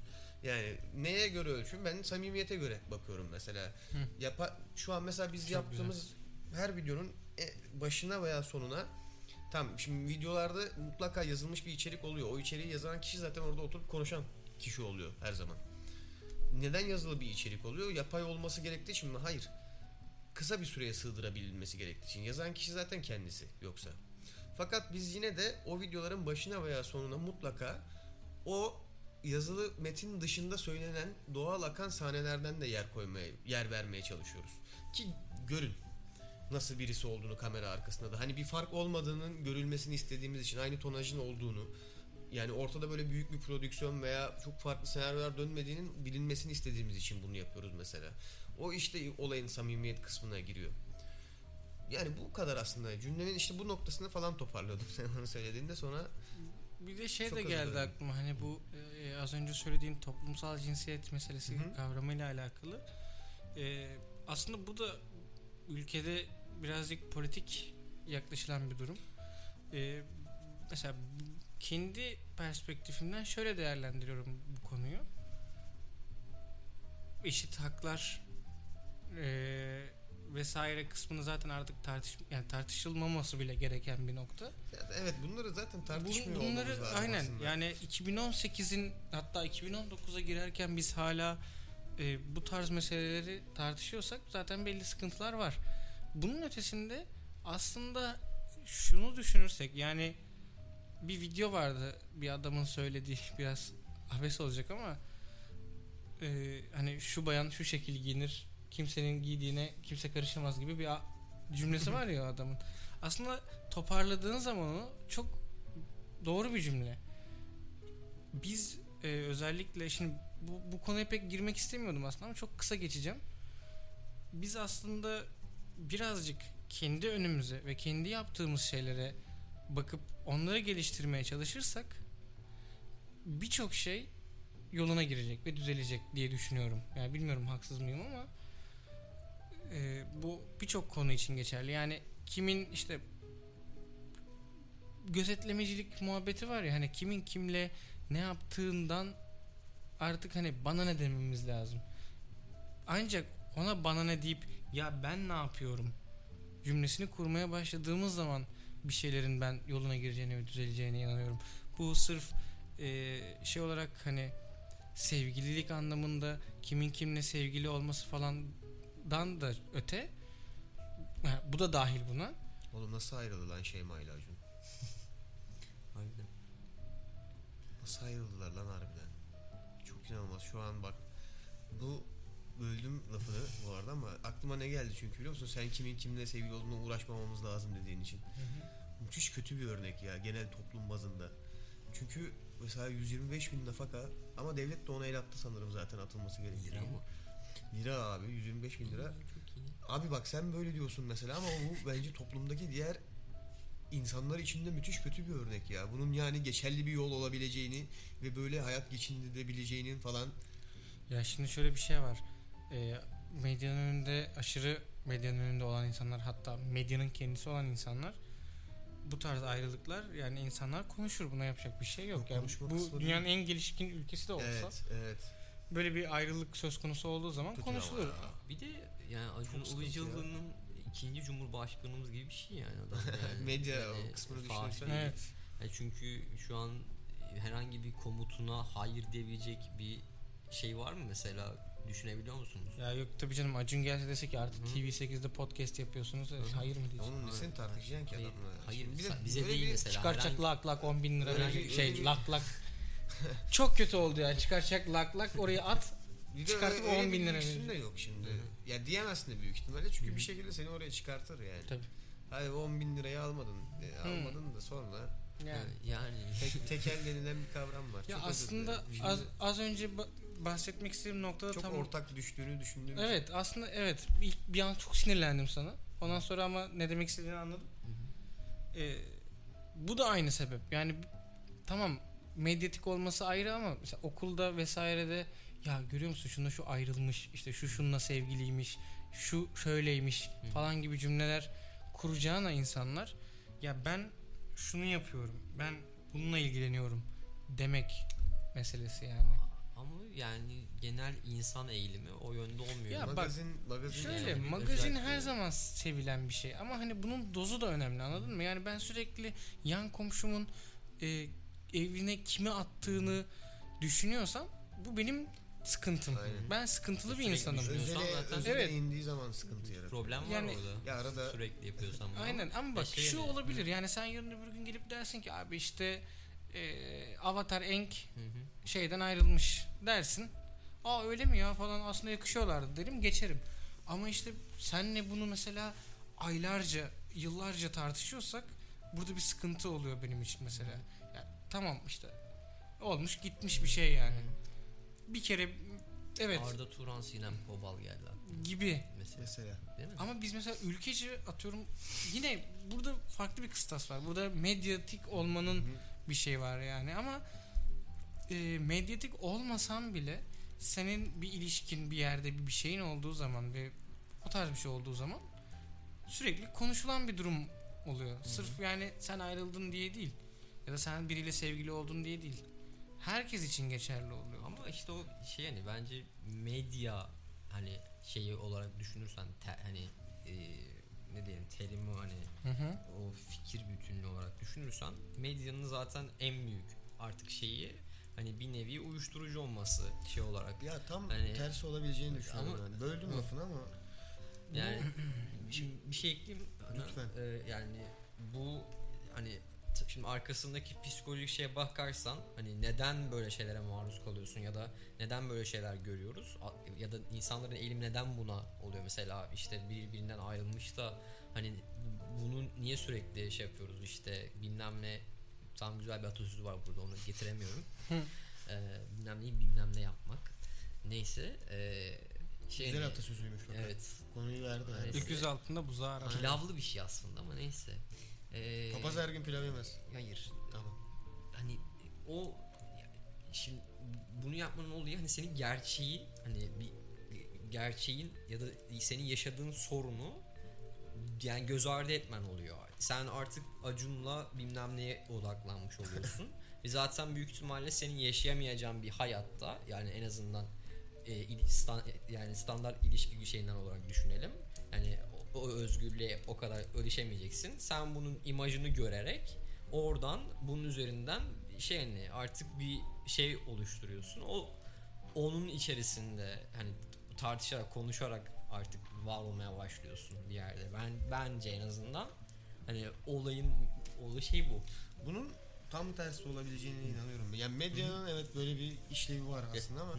Yani neye göre ölçüm? Ben samimiyete göre bakıyorum mesela. Hı. Yapa, şu an mesela biz Çok yaptığımız her videonun başına veya sonuna Tamam şimdi videolarda mutlaka yazılmış bir içerik oluyor. O içeriği yazan kişi zaten orada oturup konuşan kişi oluyor her zaman. Neden yazılı bir içerik oluyor? Yapay olması gerektiği için mi? Hayır. Kısa bir süreye sığdırabilmesi gerektiği için. Yazan kişi zaten kendisi yoksa. Fakat biz yine de o videoların başına veya sonuna mutlaka o yazılı metin dışında söylenen doğal akan sahnelerden de yer koymaya, yer vermeye çalışıyoruz. Ki görün nasıl birisi olduğunu kamera arkasında da. Hani bir fark olmadığının görülmesini istediğimiz için aynı tonajın olduğunu yani ortada böyle büyük bir prodüksiyon veya çok farklı senaryolar dönmediğinin bilinmesini istediğimiz için bunu yapıyoruz mesela. O işte olayın samimiyet kısmına giriyor. Yani bu kadar aslında. Cümlenin işte bu noktasını falan toparlıyordum sen onu söylediğinde sonra Bir de şey Çok de geldi dilerim. aklıma hani bu e, az önce söylediğin toplumsal cinsiyet meselesi Hı hı. kavramıyla alakalı. E, aslında bu da ülkede birazcık politik yaklaşılan bir durum. E, mesela kendi perspektifimden şöyle değerlendiriyorum bu konuyu. Eşit haklar e, vesaire kısmını zaten artık tartış yani tartışılmaması bile gereken bir nokta. Evet bunları zaten Bun- tartışmıyor Bunları olmamız lazım aynen aslında. yani 2018'in hatta 2019'a girerken biz hala e, bu tarz meseleleri tartışıyorsak zaten belli sıkıntılar var. Bunun ötesinde aslında şunu düşünürsek yani bir video vardı bir adamın söylediği biraz abes olacak ama e, hani şu bayan şu şekil giyinir kimsenin giydiğine kimse karışamaz gibi bir cümlesi var ya adamın. Aslında toparladığın zaman onu çok doğru bir cümle. Biz e, özellikle şimdi bu, bu konuya pek girmek istemiyordum aslında ama çok kısa geçeceğim. Biz aslında birazcık kendi önümüze ve kendi yaptığımız şeylere bakıp onları geliştirmeye çalışırsak birçok şey yoluna girecek ve düzelecek diye düşünüyorum. Yani bilmiyorum haksız mıyım ama e, bu birçok konu için geçerli. Yani kimin işte gözetlemecilik muhabbeti var ya hani kimin kimle ne yaptığından artık hani bana ne dememiz lazım. Ancak ona bana ne deyip ya ben ne yapıyorum cümlesini kurmaya başladığımız zaman bir şeylerin ben yoluna gireceğine ve düzeleceğine inanıyorum. Bu sırf e, şey olarak hani sevgililik anlamında kimin kimle sevgili olması falandan da öte ha, bu da dahil buna. Oğlum nasıl ayrıldı lan Şeyma ile Acun? Harbiden. Nasıl ayrıldılar lan harbiden? Çok inanılmaz. Şu an bak bu böldüm lafını bu arada ama aklıma ne geldi çünkü biliyor musun? Sen kimin kimle sevgili olduğuna uğraşmamamız lazım dediğin için. Müthiş kötü bir örnek ya genel toplum bazında. Çünkü mesela 125 bin nafaka ama devlet de ona el attı sanırım zaten atılması gerektiğini. Lira mı? Lira abi 125 bin lira. Çok iyi. Abi bak sen böyle diyorsun mesela ama bu bence toplumdaki diğer insanlar için de müthiş kötü bir örnek ya. Bunun yani geçerli bir yol olabileceğini ve böyle hayat geçindirebileceğinin falan Ya şimdi şöyle bir şey var. Ee, medyanın önünde aşırı medyanın önünde olan insanlar hatta medyanın kendisi olan insanlar bu tarz ayrılıklar yani insanlar konuşur buna yapacak bir şey yok. Yok, yani bu dünyanın en gelişkin ülkesi de olsa Evet, evet. böyle bir ayrılık söz konusu olduğu zaman Kötü konuşulur. ya. Bir de yani Acun ya. Ilıcalı'nın ikinci cumhurbaşkanımız gibi bir şey yani adam. Yani. Medya Yani kısmını düşünürsen. Evet. Yani çünkü şu an herhangi bir komutuna hayır diyebilecek bir şey var mı mesela düşünebiliyor musunuz? Ya yok tabii canım Acun gelse dese ki artık Hı. TV8'de podcast yapıyorsunuz. Hı. Hayır mı Ya diyeceksin? Onun nesini tartışacaksın ki Hayır, adamla? hayır, bize böyle değil mesela. Çıkaracak herhangi- lak lak 10 bin lira Öyle şey öyle lak lak. Çok kötü oldu ya çıkaracak lak lak oraya at. Bir de Çıkartıp öyle 10 bin lira lüksün de yok şimdi. Hı. Ya diyemezsin de büyük ihtimalle çünkü Hı bir şekilde seni oraya çıkartır yani. Tabii. Hayır 10 bin lirayı almadın. E, Hı. almadın da sonra Yani. Yani tek, tekel denilen bir kavram var. Ya Çok aslında az, az önce ba- bahsetmek istediğim noktada çok tam ortak düştüğünü düşündüğüm için. Evet aslında evet ilk bir an çok sinirlendim sana. Ondan sonra ama ne demek istediğini anladım. Ee, bu da aynı sebep. Yani tamam medyatik olması ayrı ama mesela okulda vesairede ya görüyor musun şunda şu ayrılmış işte şu şununla sevgiliymiş şu şöyleymiş Hı. falan gibi cümleler kuracağına insanlar ya ben şunu yapıyorum ben bununla ilgileniyorum demek meselesi yani. ama yani genel insan eğilimi o yönde olmuyor. Ya bak, magazin, magazin Şöyle Yani magazin özellikle- her zaman sevilen bir şey ama hani bunun dozu da önemli anladın mı? Yani ben sürekli yan komşumun e, evine kimi attığını düşünüyorsam bu benim sıkıntım. Aynen. Ben sıkıntılı bir Sürekli insanım. düşünüyorsun. Özele, zaten- özele Evet. indiği zaman sıkıntı yaratır. problem var Yani- orada. Ya arada Sürekli yapıyorsam. Aynen ama bak şey şu yani- olabilir yani sen yarın öbür gün gelip dersin ki abi işte e, Avatar Enk Hı hı. şeyden ayrılmış dersin. Aa öyle mi ya falan aslında yakışıyorlardı derim geçerim. Ama işte senle bunu mesela aylarca yıllarca tartışıyorsak burada bir sıkıntı oluyor benim için mesela. Ya, tamam işte olmuş gitmiş bir şey yani. Bir kere Evet Arda Turan, Sinem Kobal geldi aklıma gibi. mesela. Mesela. Değil mi? Ama biz mesela ülkeci atıyorum yine burada farklı bir kıstas var. Burada medyatik olmanın bir şey var yani ama e, medyatik olmasan bile senin bir ilişkin bir yerde bir bir şeyin olduğu zaman ve o tarz bir şey olduğu zaman sürekli konuşulan bir durum oluyor. Sırf yani sen ayrıldın diye değil ya da sen biriyle sevgili oldun diye değil. Herkes için geçerli oluyor. Ama işte o şey hani bence medya hani şeyi olarak düşünürsen te- hani e, ne diyelim terimi hani Hı hı. o fikir bütünlüğü olarak düşünürsen medyanın zaten en büyük artık şeyi hani bir nevi uyuşturucu olması şey olarak. Ya tam Hani- tersi olabileceğini düşünüyorum Ama- yani. Böldüm Hı. lafını ama Yani şimdi bir şey ekleyeyim. Hani, Lütfen. e, yani bu hani şimdi arkasındaki psikolojik şeye bakarsan hani neden böyle şeylere maruz kalıyorsun ya da neden böyle şeyler görüyoruz ya da insanların eğilim neden buna oluyor mesela işte birbirinden ayrılmış da hani bu- bunu niye sürekli şey yapıyoruz işte bilmem ne tam güzel bir atasözü var burada onu getiremiyorum ee, bilmem neyi bilmem ne yapmak neyse ee, şey güzel atasözüymüş bak. evet Konuyu verdi. Neyse. Altında buzağı arar. Pilavlı bir şey aslında ama neyse. Ee, Papaz her gün pilav yemez. Hayır. Tamam. Hani o şimdi bunu yapmanın olayı hani senin gerçeği hani bir gerçeğin ya da senin yaşadığın sorunu yani göz ardı etmen oluyor. Sen artık Acun'la bilmem neye odaklanmış oluyorsun. Ve zaten büyük ihtimalle senin yaşayamayacağın bir hayatta yani en azından e, il- stan- yani standart ilişki şeyinden olarak düşünelim. Yani o, özgürlüğe o kadar erişemeyeceksin. Sen bunun imajını görerek oradan bunun üzerinden şey hani artık bir şey oluşturuyorsun. O onun içerisinde hani tartışarak, konuşarak artık var olmaya başlıyorsun bir yerde. Ben bence en azından hani olayın olayı şey bu. Bunun tam tersi olabileceğine inanıyorum. Yani medyanın evet böyle bir işlevi var aslında ama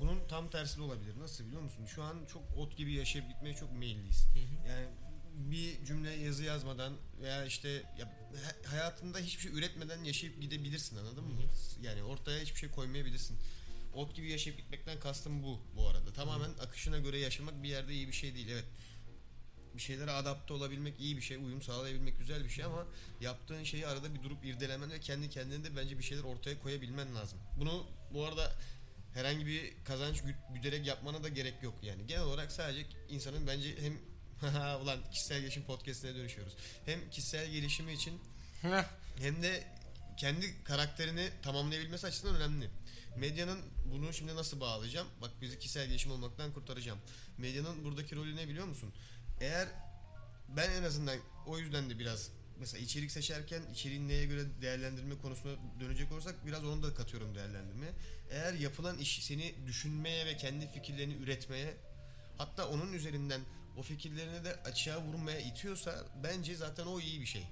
bunun tam tersi de olabilir. Nasıl biliyor musun? Şu an çok ot gibi yaşayıp gitmeye çok meyilliyiz. Yani bir cümle yazı yazmadan veya işte ya, ha- hayatında hiçbir şey üretmeden yaşayıp gidebilirsin anladın mı? Yani ortaya hiçbir şey koymayabilirsin. Ot gibi yaşayıp gitmekten kastım bu bu arada. Tamamen akışına göre yaşamak bir yerde iyi bir şey değil. Evet bir şeylere adapte olabilmek iyi bir şey, uyum sağlayabilmek güzel bir şey ama yaptığın şeyi arada bir durup irdelemen ve kendi kendine de bence bir şeyler ortaya koyabilmen lazım. Bunu bu arada herhangi bir kazanç gü- güderek yapmana da gerek yok yani. Genel olarak sadece insanın bence hem ulan kişisel gelişim podcastine dönüşüyoruz. Hem kişisel gelişimi için hem de kendi karakterini tamamlayabilmesi açısından önemli. Medyanın bunu şimdi nasıl bağlayacağım? Bak bizi kişisel gelişim olmaktan kurtaracağım. Medyanın buradaki rolü ne biliyor musun? Eğer ben en azından o yüzden de biraz mesela içerik seçerken içeriğin neye göre değerlendirme konusuna dönecek olursak biraz onu da katıyorum değerlendirmeye. Eğer yapılan iş seni düşünmeye ve kendi fikirlerini üretmeye hatta onun üzerinden o fikirlerini de açığa vurmaya itiyorsa bence zaten o iyi bir şey.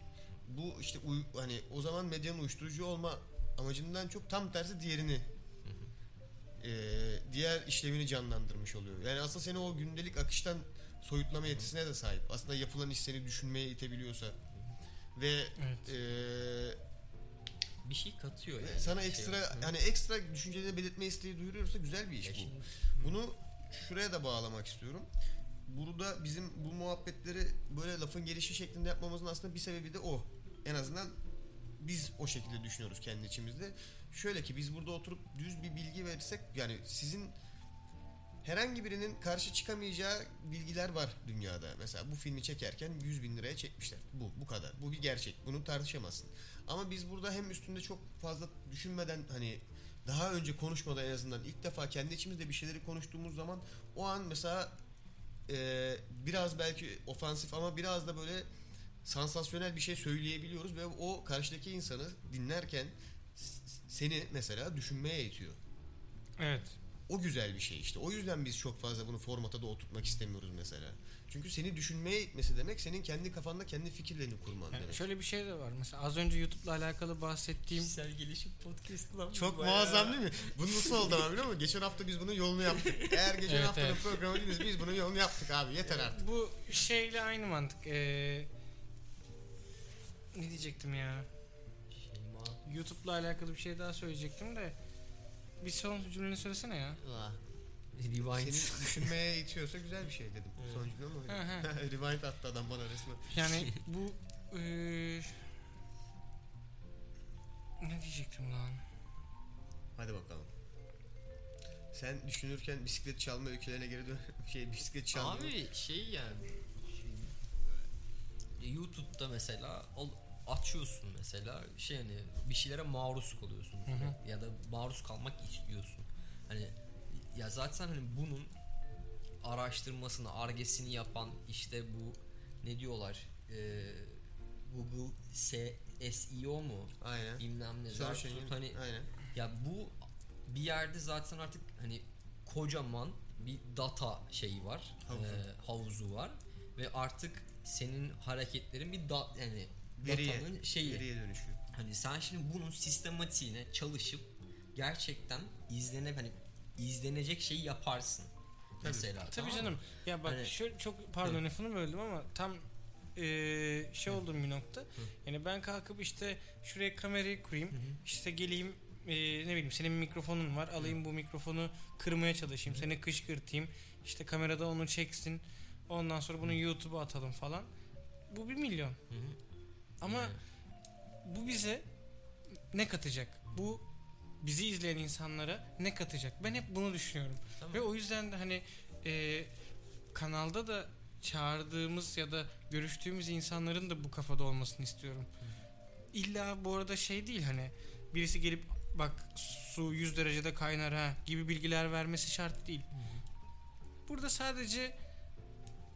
Bu işte hani o zaman medyanın uyuşturucu olma amacından çok tam tersi diğerini eee, diğer işlevini canlandırmış oluyor. Yani aslında seni o gündelik akıştan soyutlama yetisine de sahip. Aslında yapılan iş seni düşünmeye itebiliyorsa ve Evet. eee, Bir şey katıyor yani. sana Şey ekstra yok. hani ekstra düşüncelerini belirtme isteği duyuruyorsa güzel bir iş Ya bu. şimdi- Bunu şuraya da bağlamak istiyorum. Burada bizim bu muhabbetleri böyle lafın gelişi şeklinde yapmamızın aslında bir sebebi de o. En azından biz o şekilde düşünüyoruz kendi içimizde. Şöyle ki biz burada oturup düz bir bilgi verirsek yani sizin herhangi birinin karşı çıkamayacağı bilgiler var dünyada. Mesela bu filmi çekerken 100 bin liraya çekmişler. Bu, bu kadar. Bu bir gerçek. Bunu tartışamazsın. Ama biz burada hem üstünde çok fazla düşünmeden hani daha önce konuşmadan en azından ilk defa kendi içimizde bir şeyleri konuştuğumuz zaman o an mesela e, biraz belki ofansif ama biraz da böyle sansasyonel bir şey söyleyebiliyoruz ve o karşıdaki insanı dinlerken seni mesela düşünmeye itiyor. Evet. O güzel bir şey işte. O yüzden biz çok fazla bunu formata da oturtmak istemiyoruz mesela. Çünkü seni düşünmeye itmesi demek senin kendi kafanda kendi fikirlerini kurman Yani demek. şöyle bir şey de var. Mesela az önce YouTube'la alakalı bahsettiğim Kişisel gelişim podcast lan. Çok bayağı. muazzam değil mi? Bu nasıl oldu ama biliyor musun? Geçen hafta biz bunun yolunu yaptık. Eğer geçen Evet, haftanın evet. programı değiliz biz bunun yolunu yaptık abi. Yeter artık. bu şeyle aynı mantık. Ee, ne diyecektim ya? YouTube'la alakalı bir şey daha söyleyecektim de bir son cümleni söylesene ya. Rewind. Seni düşünmeye itiyorsa güzel bir şey dedim. Evet. Hı hı. öyle. Rewind attı adam bana resmen. Yani bu eee, ne diyecektim lan? Hadi bakalım. Sen düşünürken bisiklet çalma öykülerine geri dön. Şey bisiklet çalma. Abi şey yani şey, YouTube'da mesela açıyorsun mesela şey hani bir şeylere maruz kalıyorsun hı. ya da maruz kalmak istiyorsun. Hani ya zaten hani bunun araştırmasını, argesini yapan işte bu ne diyorlar? Ee, Google S- SEO mu? Aynen. Bilmem ne. Search engine. hani Aynen. ya bu bir yerde zaten artık hani kocaman bir data şeyi var. Havuzu. e, havuzu var ve artık senin hareketlerin bir da yani Veriye. datanın şeyi. Geriye dönüşüyor. Hani sen şimdi bunun sistematiğine çalışıp gerçekten izlene hani izlenecek şeyi yaparsın. Mesela. Tabii tamam mı? canım. Ya bak Hani- şöyle çok pardon lafını böldüm ama tam eee, şey olduğum bir nokta. Yani ben kalkıp işte şuraya kamerayı kurayım. işte geleyim eee, ne bileyim senin mikrofonun var. Alayım bu mikrofonu kırmaya çalışayım. Seni kışkırtayım. işte kamerada onu çeksin. Ondan sonra bunu YouTube'a atalım falan. Bu bir milyon. Hı hı. Ama bu bize ne katacak? Bu bizi izleyen insanlara ne katacak? Ben hep bunu düşünüyorum. Tamam. Ve o yüzden de hani e, kanalda da çağırdığımız ya da görüştüğümüz insanların da bu kafada olmasını istiyorum. İlla bu arada şey değil hani birisi gelip bak su 100 derecede kaynar ha gibi bilgiler vermesi şart değil. Burada sadece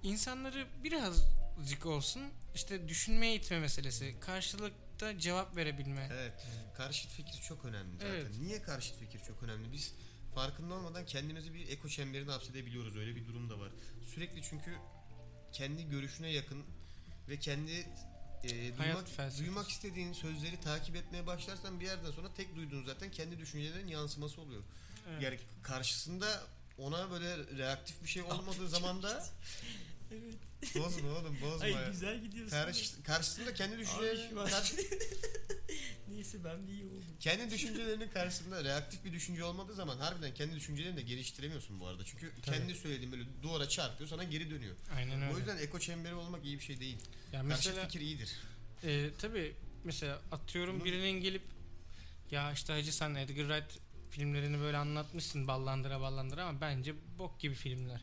insanları birazcık olsun işte düşünmeye itme meselesi. Karşılıkta cevap verebilme. Evet. Karşıt fikir çok önemli zaten. Evet. Niye karşıt fikir çok önemli? Biz farkında olmadan kendimizi bir eko çemberine hapsedebiliyoruz. Öyle bir durum da var. Sürekli çünkü kendi görüşüne yakın ve kendi e, duymak, felsefesi. duymak istediğin sözleri takip etmeye başlarsan bir yerden sonra tek duyduğun zaten kendi düşüncelerin yansıması oluyor. Evet. Yani karşısında ona böyle reaktif bir şey olmadığı zaman da bozma oğlum bozma ya. güzel gidiyorsun. Karşı, karşısında kendi düşüncelerini karşı- Neyse ben de iyi oldum. kendi düşüncelerinin karşısında reaktif bir düşünce olmadığı zaman harbiden kendi düşüncelerini de geliştiremiyorsun bu arada. Çünkü Tabii. kendi söylediğin böyle duvara çarpıyor sana geri dönüyor. Aynen öyle. O yüzden eko çemberi olmak iyi bir şey değil. ya Karşıt mesela fikir iyidir. e, tabii mesela atıyorum Bunu- birinin gelip ya işte Hacı sen Edgar Wright filmlerini böyle anlatmışsın ballandıra ballandıra ama bence bok gibi filmler.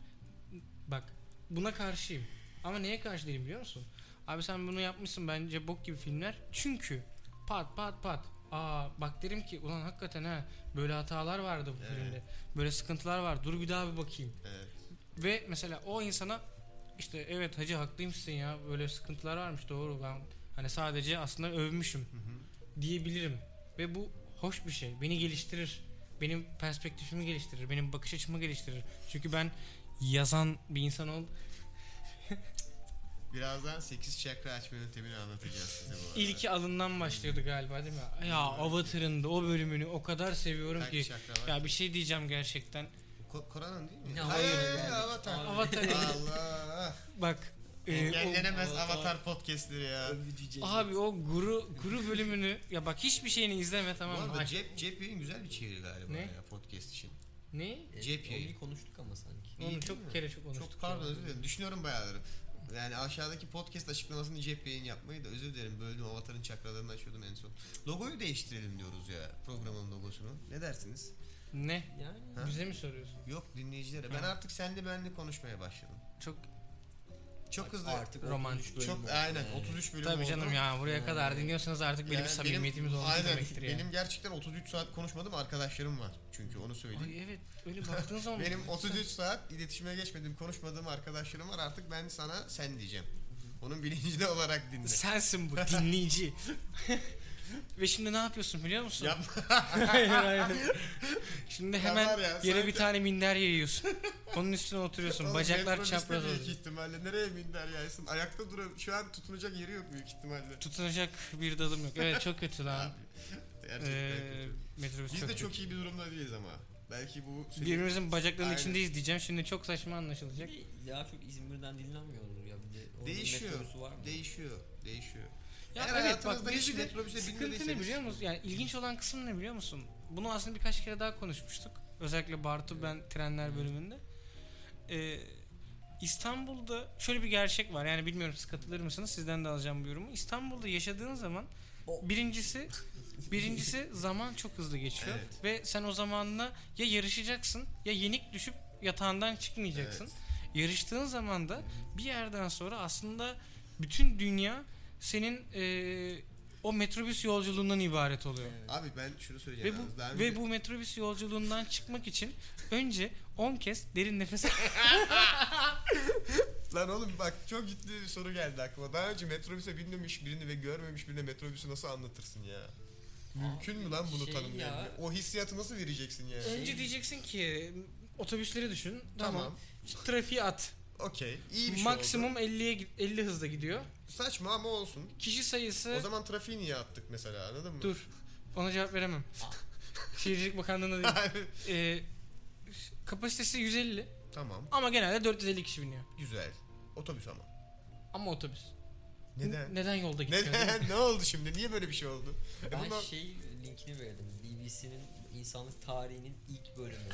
Bak buna karşıyım. Ama neye karşı değilim biliyor musun? Abi sen bunu yapmışsın bence bok gibi filmler. Çünkü pat pat pat. Aa bak derim ki ulan hakikaten ha böyle hatalar vardı bu Evet. filmde. Böyle sıkıntılar var. Dur bir daha bir bakayım. Evet. Ve mesela o insana işte evet hacı haklıymışsın ya böyle sıkıntılar varmış doğru ben hani sadece aslında övmüşüm Hı hı. diyebilirim. Ve bu hoş bir şey. Beni geliştirir. Benim perspektifimi geliştirir. Benim bakış açımı geliştirir. Çünkü ben yazan bir insan ol. Birazdan 8 çakra açma yöntemini anlatacağız size bu arada. İlki alından başlıyordu galiba değil mi? Ya Avatar'ın da o bölümünü o kadar seviyorum Kaç ki. çakra var? Ya bir şey diyeceğim gerçekten. Ko- Koran'ın değil mi? Ya, Hayır, hayır, yani. Avatar. Avatar Allah. bak e, o- Engellenemez Avatar. Avatar podcastleri ya. abi o guru guru bölümünü ya bak hiçbir şeyini izleme Bu tamam mı? arada Aç- cep, cep yayın güzel bir çeviri galiba Ne? ya podcast için. Ne? Cep Onu yayını. bir konuştuk ama sanki. İyi Onu çok mi? kere çok konuştuk. Çok pardon özür dilerim. Düşünüyorum bayağıdır. Yani aşağıdaki podcast açıklamasını cep yayın yapmayı da özür dilerim. Böldüm avatarın çakralarını açıyordum en son. Logoyu değiştirelim diyoruz ya programın logosunu. Ne dersiniz? Ne? Yani Ha? Bize mi soruyorsun? Yok dinleyicilere. Ben artık senli benli konuşmaya başladım. Çok Çok hızlı. artık romantik. 33 bölüm çok oldu aynen yani. 33 bölüm Tabii canım oldu. ya buraya Yani- kadar dinliyorsanız artık benim Yani samimiyetimiz oldu aynen, demektir yani. Benim gerçekten 33 saat konuşmadığım arkadaşlarım var. Çünkü onu söyleyeyim. Ay evet öyle baktığın zaman Benim 33 saat iletişime geçmediğim, konuşmadığım arkadaşlarım var. Artık ben sana sen diyeceğim. Onun bilincinde olarak dinle. sensin bu dinleyici. Ve şimdi ne yapıyorsun biliyor musun? Yapma. Hayır, hayır. Şimdi hemen var ya, yere sanki- bir tane minder yayıyorsun. Onun üstüne oturuyorsun. Oğlum, Bacaklar metrobüste çapraz büyük oluyor. ihtimalle. Nereye minder yaysın? Ayakta duruyor. Şu an tutunacak yeri yok büyük ihtimalle. Tutunacak bir dalım yok. Evet çok kötü lan. Gerçekten Ee, kötü. metrobüs Biz çok de kötü. çok iyi bir durumda değiliz ama. Belki bu... senin- Birbirimizin bacaklarının Aynen. içindeyiz diyeceğim. Şimdi çok saçma anlaşılacak. Daha çok İzmir'den dinlenmiyordur ya bir de. Orada Değişiyor. metrosu var mı? Değişiyor. Değişiyor. Ya Eğer evet bak biz bir de metrobüse sıkıntı ne biliyor musun? Yani ilginç olan kısım ne biliyor musun? Bunu aslında birkaç kere daha konuşmuştuk. Özellikle Bartu ben trenler bölümünde. Ee, İstanbul'da şöyle bir gerçek var. Yani bilmiyorum siz katılır mısınız? Sizden de alacağım bu yorumu. İstanbul'da yaşadığın zaman birincisi birincisi zaman çok hızlı geçiyor Evet. ve sen o zamanla ya yarışacaksın ya yenik düşüp yatağından çıkmayacaksın. Yarıştığın zaman da bir yerden sonra aslında bütün dünya senin eee, o metrobüs yolculuğundan ibaret oluyor. Abi ben şunu söyleyeceğim. Ve yalnız. Daha bu önce- ve bu metrobüs yolculuğundan çıkmak için önce 10 kez derin nefes Lan oğlum bak çok ciddi bir soru geldi aklıma. Daha önce metrobüse binmemiş birini ve görmemiş birine metrobüsü nasıl anlatırsın ya? Mümkün mü lan bunu şey tanımlayan? ya- O hissiyatı nasıl vereceksin ya? önce diyeceksin ki otobüsleri düşün. Tamam. Tamam. Trafiği at. Okey. İyi bir şey Maksimum oldu. 50'ye gid- 50 hızla gidiyor. Saçma ama olsun. Kişi sayısı O zaman trafiği niye attık mesela anladın mı? dur. Ona cevap veremem. Şehircilik Bakanlığı'na değil. Ee, kapasitesi 150 tamam. ama genelde 450 kişi biniyor. Güzel. Otobüs ama. Ama otobüs. Neden? Neden yolda değil mi? Neden? ne oldu şimdi? Niye böyle bir şey oldu? E Ben bundan- şey linkini verdim. BBC'nin insanlık tarihinin ilk bölümü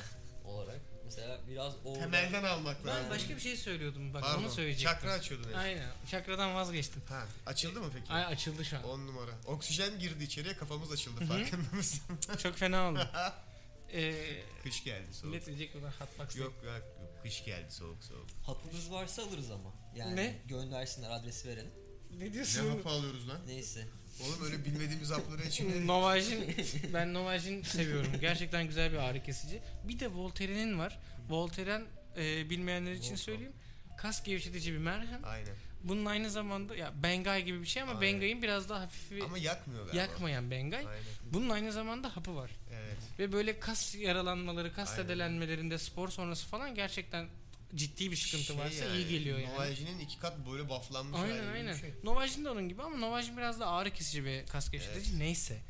olarak. Mesela biraz orada... Temelden almak lazım. Ben başka bir şey söylüyordum. Bak Pardon. onu söyleyecektim. Çakra açıyordun herif. Aynen. Çakradan vazgeçtim. Ha, açıldı mı peki? Ay açıldı şu an. 10 numara. Oksijen girdi içeriye kafamız açıldı farkında mısın? Çok fena oldu. Ee, Kış geldi soğuk. millet diyecek bunlar hotbox Yok yok yok, kış geldi soğuk soğuk. Hapımız varsa alırız ama. Yani Ne? göndersinler adresi verelim. Ne Ne diyorsun? hapı alıyoruz lan? Neyse. Oğlum öyle bilmediğimiz hapları içmeyelim. Novajin ben Novajin seviyorum. Gerçekten güzel bir ağrı kesici. Bir de Voltaren'in var. Voltaren e, bilmeyenler için söyleyeyim. Kas gevşetici bir merhem. Aynen. Bunun aynı zamanda ya Bengay gibi bir şey ama Aynen. Bengay'ın biraz daha hafifi Ama yakmıyor galiba. yakmayan Bengay. Aynen. Bunun aynı zamanda hapı var. Evet. Ve böyle kas yaralanmaları, kas Aynen. zedelenmelerinde spor sonrası falan gerçekten ciddi bir sıkıntı Şey varsa yani, iyi geliyor yani. Novajinin iki kat böyle bufflanmış hali Aynen aynen. şey. Novajin de onun gibi ama Novajin biraz da ağrı kesici ve kas gevşetici. Neyse.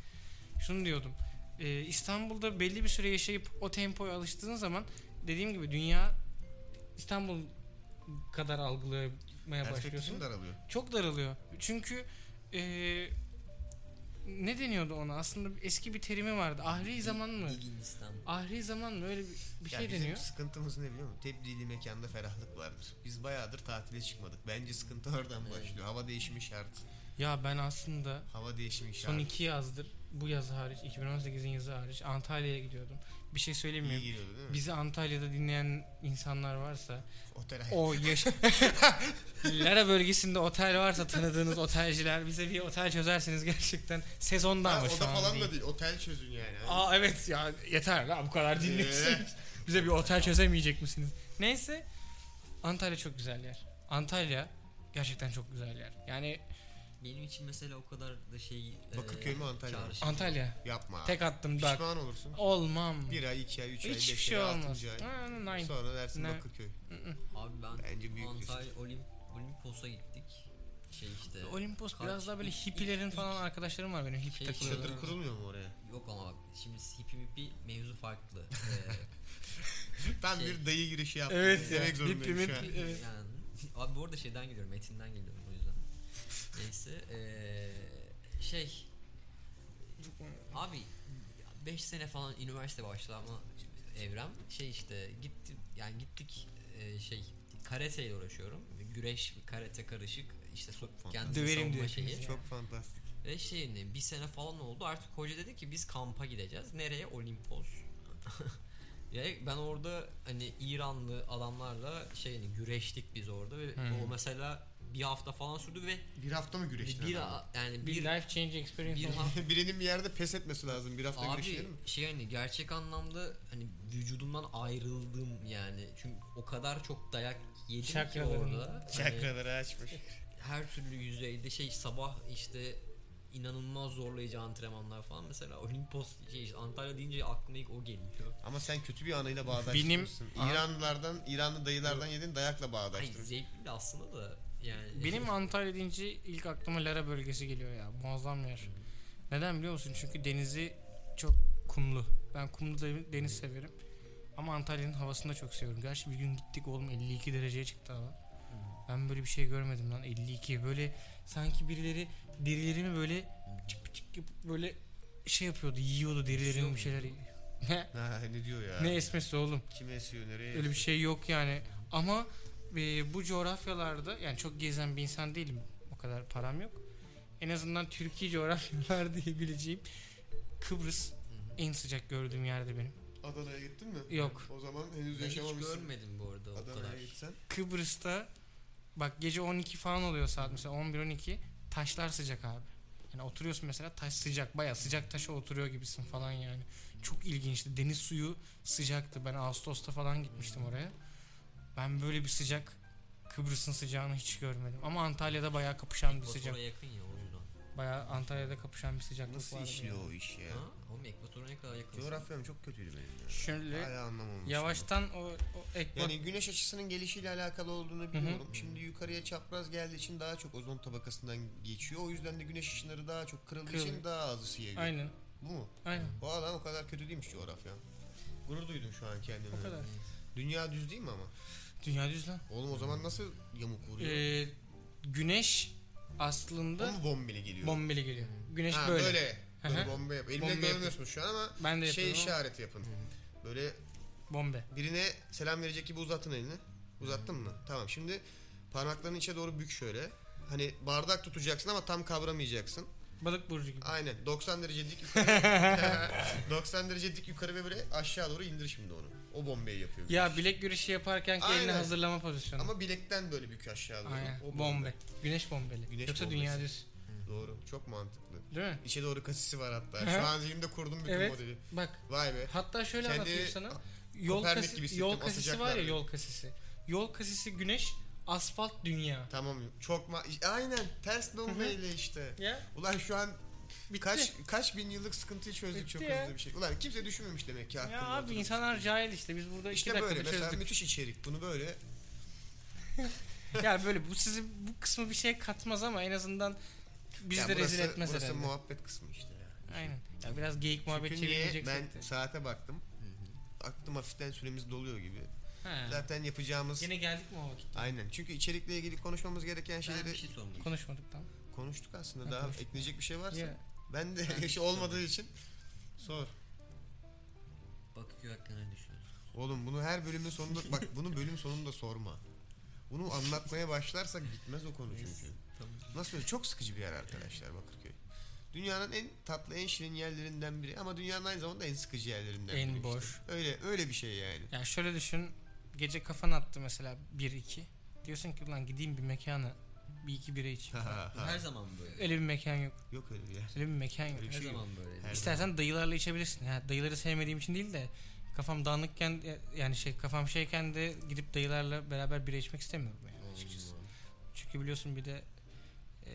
Şunu diyordum. Ee, İstanbul'da belli bir süre yaşayıp o tempoya alıştığın zaman dediğim gibi dünya İstanbul kadar algılamaya başlıyorsun. Daralıyor. Çok daralıyor. Çünkü ee, ne deniyordu ona? Aslında eski bir terimi vardı. Ahri zaman mı? Bilgin İstanbul. Ahri zaman mı? Öyle bir, bir Ya şey bizim deniyor. sıkıntımız ne biliyor musun? Tebdili mekanda ferahlık vardır. Biz bayağıdır tatile çıkmadık. Bence sıkıntı oradan Evet. başlıyor. Hava değişimi şart. Ya ben aslında Hava değişimi şart. son iki yazdır bu yaz hariç 2018'in yazı hariç Antalya'ya gidiyordum. Bir şey söyleyeyim mi? İyi geliyordu değil mi? Bizi Antalya'da dinleyen insanlar varsa Otel o yaş Lara bölgesinde otel varsa tanıdığınız otelciler bize bir otel çözerseniz gerçekten sezonda Ha, ama o şu da an falan değil. da değil. Otel çözün yani. Aa evet ya yeter la bu kadar dinliyorsunuz. Bize bir otel çözemeyecek misiniz? Neyse Antalya çok güzel yer. Antalya gerçekten çok güzel yer. Yani Benim için mesela o kadar da şey... Bakırköy mü, Antalya mı? çağrışım- Antalya Yapma. tek attım bak. Pişman olursun. Olmam. Bir ay, iki ay, üç ay, Hiçbir beş şey ay, olmaz. altıncı ay. Ha, nine. Sonra dersin Ne? Bakırköy. Abi ben Bence büyük. Antalya Olimp Olimpos'a gittik. Şey işte. Olimpos Kaç- biraz daha böyle ilk- hippilerin ilk- falan arkadaşlarım var benim hippi Şey, takılıyorlar. Çadır kurulmuyor mu oraya? Yok ama bak şimdi hippie mippi mevzu farklı. Ee, Tam Şey- bir dayı girişi yaptım. Evet ya. Demek zorundayım Hippi şu an. mippi, evet. yani abi bu arada şeyden geliyorum metinden geliyorum o yüzden. Neyse ee, şey abi 5 sene falan üniversite başlama evrem şey işte gittim yani gittik ee, şey karateyle uğraşıyorum. Güreş, karate karışık işte so- kendi Döverim diyor şeyi. Çok fantastik. Ve şey ne bir sene falan oldu artık hoca dedi ki biz kampa gideceğiz. Nereye? Olimpos. Ve ben orada hani İranlı adamlarla şey hani güreştik biz orada ve Hmm. o mesela bir hafta falan sürdü ve Bir hafta mı güreştin? bir adamla? yani Bir bir, life change experience bir Birinin bir yerde pes etmesi lazım. Bir hafta abi güreşelim mi? şey hani gerçek anlamda hani vücudumdan ayrıldım yani çünkü o kadar çok dayak yedim ki Çakraların- orada. Hani Çakraları açmış. her türlü yüzeyde şey sabah işte inanılmaz zorlayıcı antrenmanlar falan mesela Olimpos şey işte Antalya deyince aklıma ilk o geliyor. Ama sen kötü bir anıyla bağdaştırmışsın. Benim- İranlılardan, İranlı dayılardan yedin dayakla Hayır bağdaştırmışsın. zevkli de aslında da yani. Benim Antalya deyince ilk aklıma Lara bölgesi geliyor ya. Muazzam yer. Neden biliyor musun? Çünkü denizi çok kumlu. Ben kumlu de- deniz severim. Ama Antalya'nın havasını da çok seviyorum. Gerçi bir gün gittik oğlum 52 dereceye çıktı hava. Ben böyle bir şey görmedim lan 52. Böyle sanki birileri derilerimi böyle çıp çıp böyle şey yapıyordu, yiyordu derilerimi bir şeyler. Ne? Ha, ne diyor ya? Ne esmesi oğlum? Kim esiyor nereye Öyle bir şey yok yani. Ama e, bu coğrafyalarda yani çok gezen bir insan değilim. O kadar param yok. En azından Türkiye coğrafyalar diyebileceğim. Kıbrıs en sıcak gördüğüm yerde benim. Adana'ya gittin mi? Yok. O zaman henüz Ben hiç yaşamamışsın. görmedim bu arada o kadar. Adana'ya gitsen. Kıbrıs'ta bak gece 12 falan oluyor saat mesela 11-12 taşlar sıcak abi. Yani oturuyorsun mesela taş sıcak baya sıcak taşa oturuyor gibisin falan yani. Çok ilginçti. Deniz suyu sıcaktı. Ben Ağustos'ta falan gitmiştim oraya. Ben böyle bir sıcak Kıbrıs'ın sıcağını hiç görmedim. Ama Antalya'da bayağı kapışan bir sıcak. Yakın ya o yüzden. Bayağı Antalya'da kapışan bir sıcaklık Nasıl vardı işliyor yani. o iş ya? Ha? Oğlum ekvatora ne kadar yakın. Coğrafyam çok kötüydü benim ya. Şöyle Hala yavaştan o, o ekvator Yani güneş açısının gelişiyle alakalı olduğunu biliyorum. Şimdi yukarıya çapraz geldiği için daha çok ozon tabakasından geçiyor. O yüzden de güneş ışınları daha çok kırıldığı Kırılıyor. için daha az ısı yayıyor. Aynen. Bu mu? Aynen. O alan o kadar kötü değilmiş coğrafya. Gurur duydum şu an kendime. O kadar. Dünya düz değil mi ama? Dünya düz lan. Oğlum o zaman nasıl yamuk vuruyor? Ee, güneş o aslında mu bombeli geliyor? bombeli geliyor. Güneş ha, böyle. böyle. Böyle bomba yap. Elimle yapıyor. görmüyorsunuz şu an ama Ben de şey işareti yapın. Böyle Bombe. birine selam verecek gibi uzatın elini. Uzattın mı? Tamam. Şimdi parmaklarını içe doğru bük şöyle. Hani bardak tutacaksın ama tam kavramayacaksın. Balık burcu gibi. Aynen. 90 derece dik yukarı. 90 derece dik yukarı ve böyle aşağı doğru indir şimdi onu. O bombeyi yapıyor. Ya bilek güreşi yaparken ki Aynen. elini hazırlama pozisyonu. Ama bilekten böyle bük aşağı doğru. Aynen. O Bombe. Güneş bombeli. Güneş Yoksa bombesi. dünya düz. Doğru. Çok mantıklı. Değil mi? İçe doğru kasisi var hatta. Şu an zihnimde kurdum bütün Evet. modeli. Bak Vay be. hatta şöyle Kendi- anlatayım sana. Yol, kasi- gibi yol kasisi var ya yol kasisi. Yol kasisi güneş, asfalt dünya. Tamam. Çok ma Aynen. Ters bombeyle işte. Ya Ulan şu an bitti. kaç kaç bin yıllık sıkıntıyı çözdük Bitti çok ya. hızlı bir şey. Ulan kimse düşünmemiş demek ki. ya abi oturup. insanlar cahil işte. Biz burada iki İşte dakikada böyle mesela çözdük. müthiş içerik. Bunu böyle ya böyle bu sizi bu kısmı bir şey katmaz ama en azından bizi Ya de rezil burası- etmez burası herhalde. muhabbet kısmı işte ya. Aynen. Ya biraz geyik muhabbet çevirecek Ben saate baktım. Baktım hafiften süremiz doluyor gibi. Ha. Zaten yapacağımız Yine geldik mi o vakit? Aynen. Çünkü içerikle ilgili konuşmamız gereken Ben şeyleri bir şey sormak Konuşmadık tam. konuştuk aslında. Ha, Daha konuştuk. ekleyecek bir şey varsa. Ya, Ben de Ben şey olmadığı için sor. Bakırköy hakkında ne düşünüyorsun? Oğlum bunu her bölümün sonunda bak bunu bölüm sonunda sorma. Bunu anlatmaya başlarsak bitmez o konu çünkü. Tamam. Nasıl öyle? Çok sıkıcı bir yer arkadaşlar Bakırköy. Dünyanın en tatlı, en şirin yerlerinden biri ama dünyanın aynı zamanda en sıkıcı yerlerinden En biri. işte. boş. Öyle öyle bir şey yani. ya şöyle düşün. Gece kafan attı mesela 1-2. Diyorsun ki ulan gideyim bir mekana. Bir iki içeyim. Bu her zaman böyle. Öyle bir mekan yok. Yok öyle bir yer. Öyle bir mekan yok. Öyle bir Her şey yok. zaman böyle. Her İstersen dayılarla içebilirsin. Ya dayıları sevmediğim için değil de kafam dağınıkken yani şey kafam şeyken de gidip dayılarla beraber bira içmek istemiyorum yani açıkçası. Çünkü biliyorsun bir de e,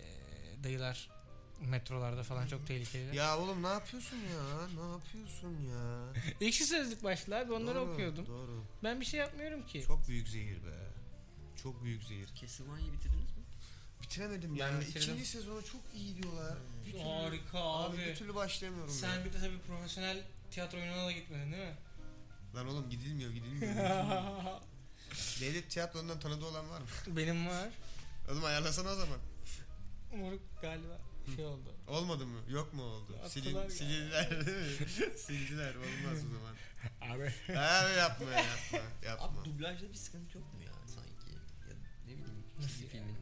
dayılar metrolarda falan çok tehlikeli. Ya oğlum ne yapıyorsun ya? Ne yapıyorsun ya? Ekşi sözlük başlı abi onları Doğru, okuyordum. Doğru. Ben bir şey yapmıyorum ki. Çok büyük zehir be. Çok büyük zehir. Castlevania'yı bitirdiniz mi? Bitiremedim Ben ya. bitirdim. İkinci sezonu çok iyi diyorlar. Bir türlü- Harika Abi, bir türlü başlayamıyorum Sen ya. bir de tabii profesyonel tiyatro oyununa da gitmedin değil mi? Lan oğlum gidilmiyor gidilmiyor. Devlet tiyatrosundan tanıdığı olan var mı? Benim var. Oğlum ayarlasana o zaman. Moruk galiba şey oldu. Olmadı mı? Yok mu oldu? Attılar Silin, ya. sildiler değil mi? sildiler. Olmaz o zaman. Abi. Abi yapma yapma. Yapma. Abi dublajda bir sıkıntı yok mu ya sanki? Ya ne bileyim Nasıl çizgi filmin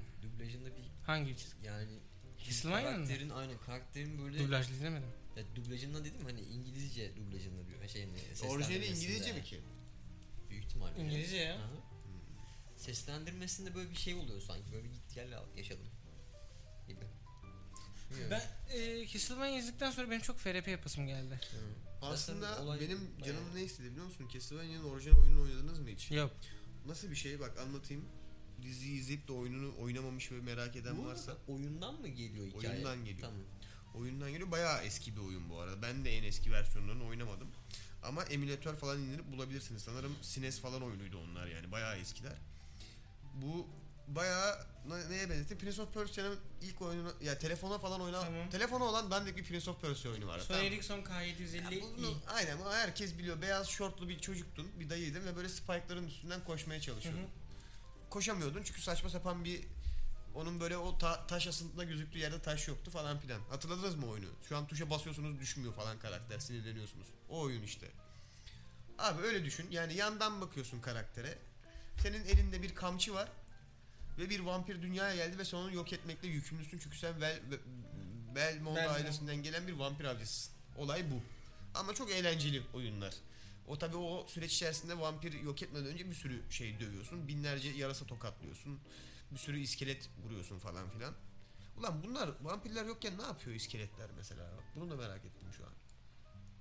dublajında bir Hangi çizgi? yani Castlevania'nın mı? karakterin aynen karakterin böyle Dublajlı izlemedim. ya, dublajında dedim hani İngilizce dublajında diyor. Şey, Orijinali İngilizce mi ki? Büyük ihtimalle. İngilizce ya. Aha. Seslendirmesinde böyle bir şey oluyor sanki. Böyle bir git gel yaşadım. Gibi. Ben e, Castlevania izledikten sonra benim çok FRP yapasım geldi. Hı. Aslında olay benim bayağı- canım ne istedi biliyor musun? Castlevania'nın orijinal oyununu oynadınız mı hiç? Yok. Nasıl bir şey bak anlatayım. Diziyi izleyip de oyununu oynamamış ve merak eden Bu varsa oyundan mı geliyor hikaye? Oyundan geliyor. Tamam. oyundan geliyor. Bayağı eski bir oyun bu arada. Ben de en eski versiyonlarını oynamadım. Ama emülatör falan indirip bulabilirsiniz. Sanırım SNES falan oyunuydu onlar yani. Bayağı eskiler. Bu bayağı ne- neye benzetti? Prince of Persia'nın ilk oyununu ya telefona falan oynan Tamam. telefona olan dandik bir Prince of Persia oyunu var. Sony Ericsson K750 Ya bunu, aynen bunu herkes biliyor. Beyaz şortlu bir çocuktun, bir dayıydın ve böyle spike'ların üstünden koşmaya çalışıyordun. Hı Koşamıyordun çünkü saçma sapan bir onun böyle o ta- taş asıntında gözüktüğü yerde taş yoktu falan filan. Hatırladınız mı oyunu? Şu an tuşa basıyorsunuz düşmüyor falan karakter sinirleniyorsunuz. O oyun işte. Abi öyle düşün. Yani yandan bakıyorsun karaktere. Senin elinde bir kamçı var. Ve bir vampir dünyaya geldi ve sen onu yok etmekle yükümlüsün. Çünkü sen Bel, Belmont Belmont. ailesinden gelen bir vampir avcısısın. Olay bu. Ama çok eğlenceli oyunlar. O tabi o süreç içerisinde vampir yok etmeden önce bir sürü şey dövüyorsun. Binlerce yarasa tokatlıyorsun. Bir sürü iskelet vuruyorsun falan filan. Ulan bunlar vampirler yokken ne yapıyor iskeletler mesela? Bunu da merak ettim şu an.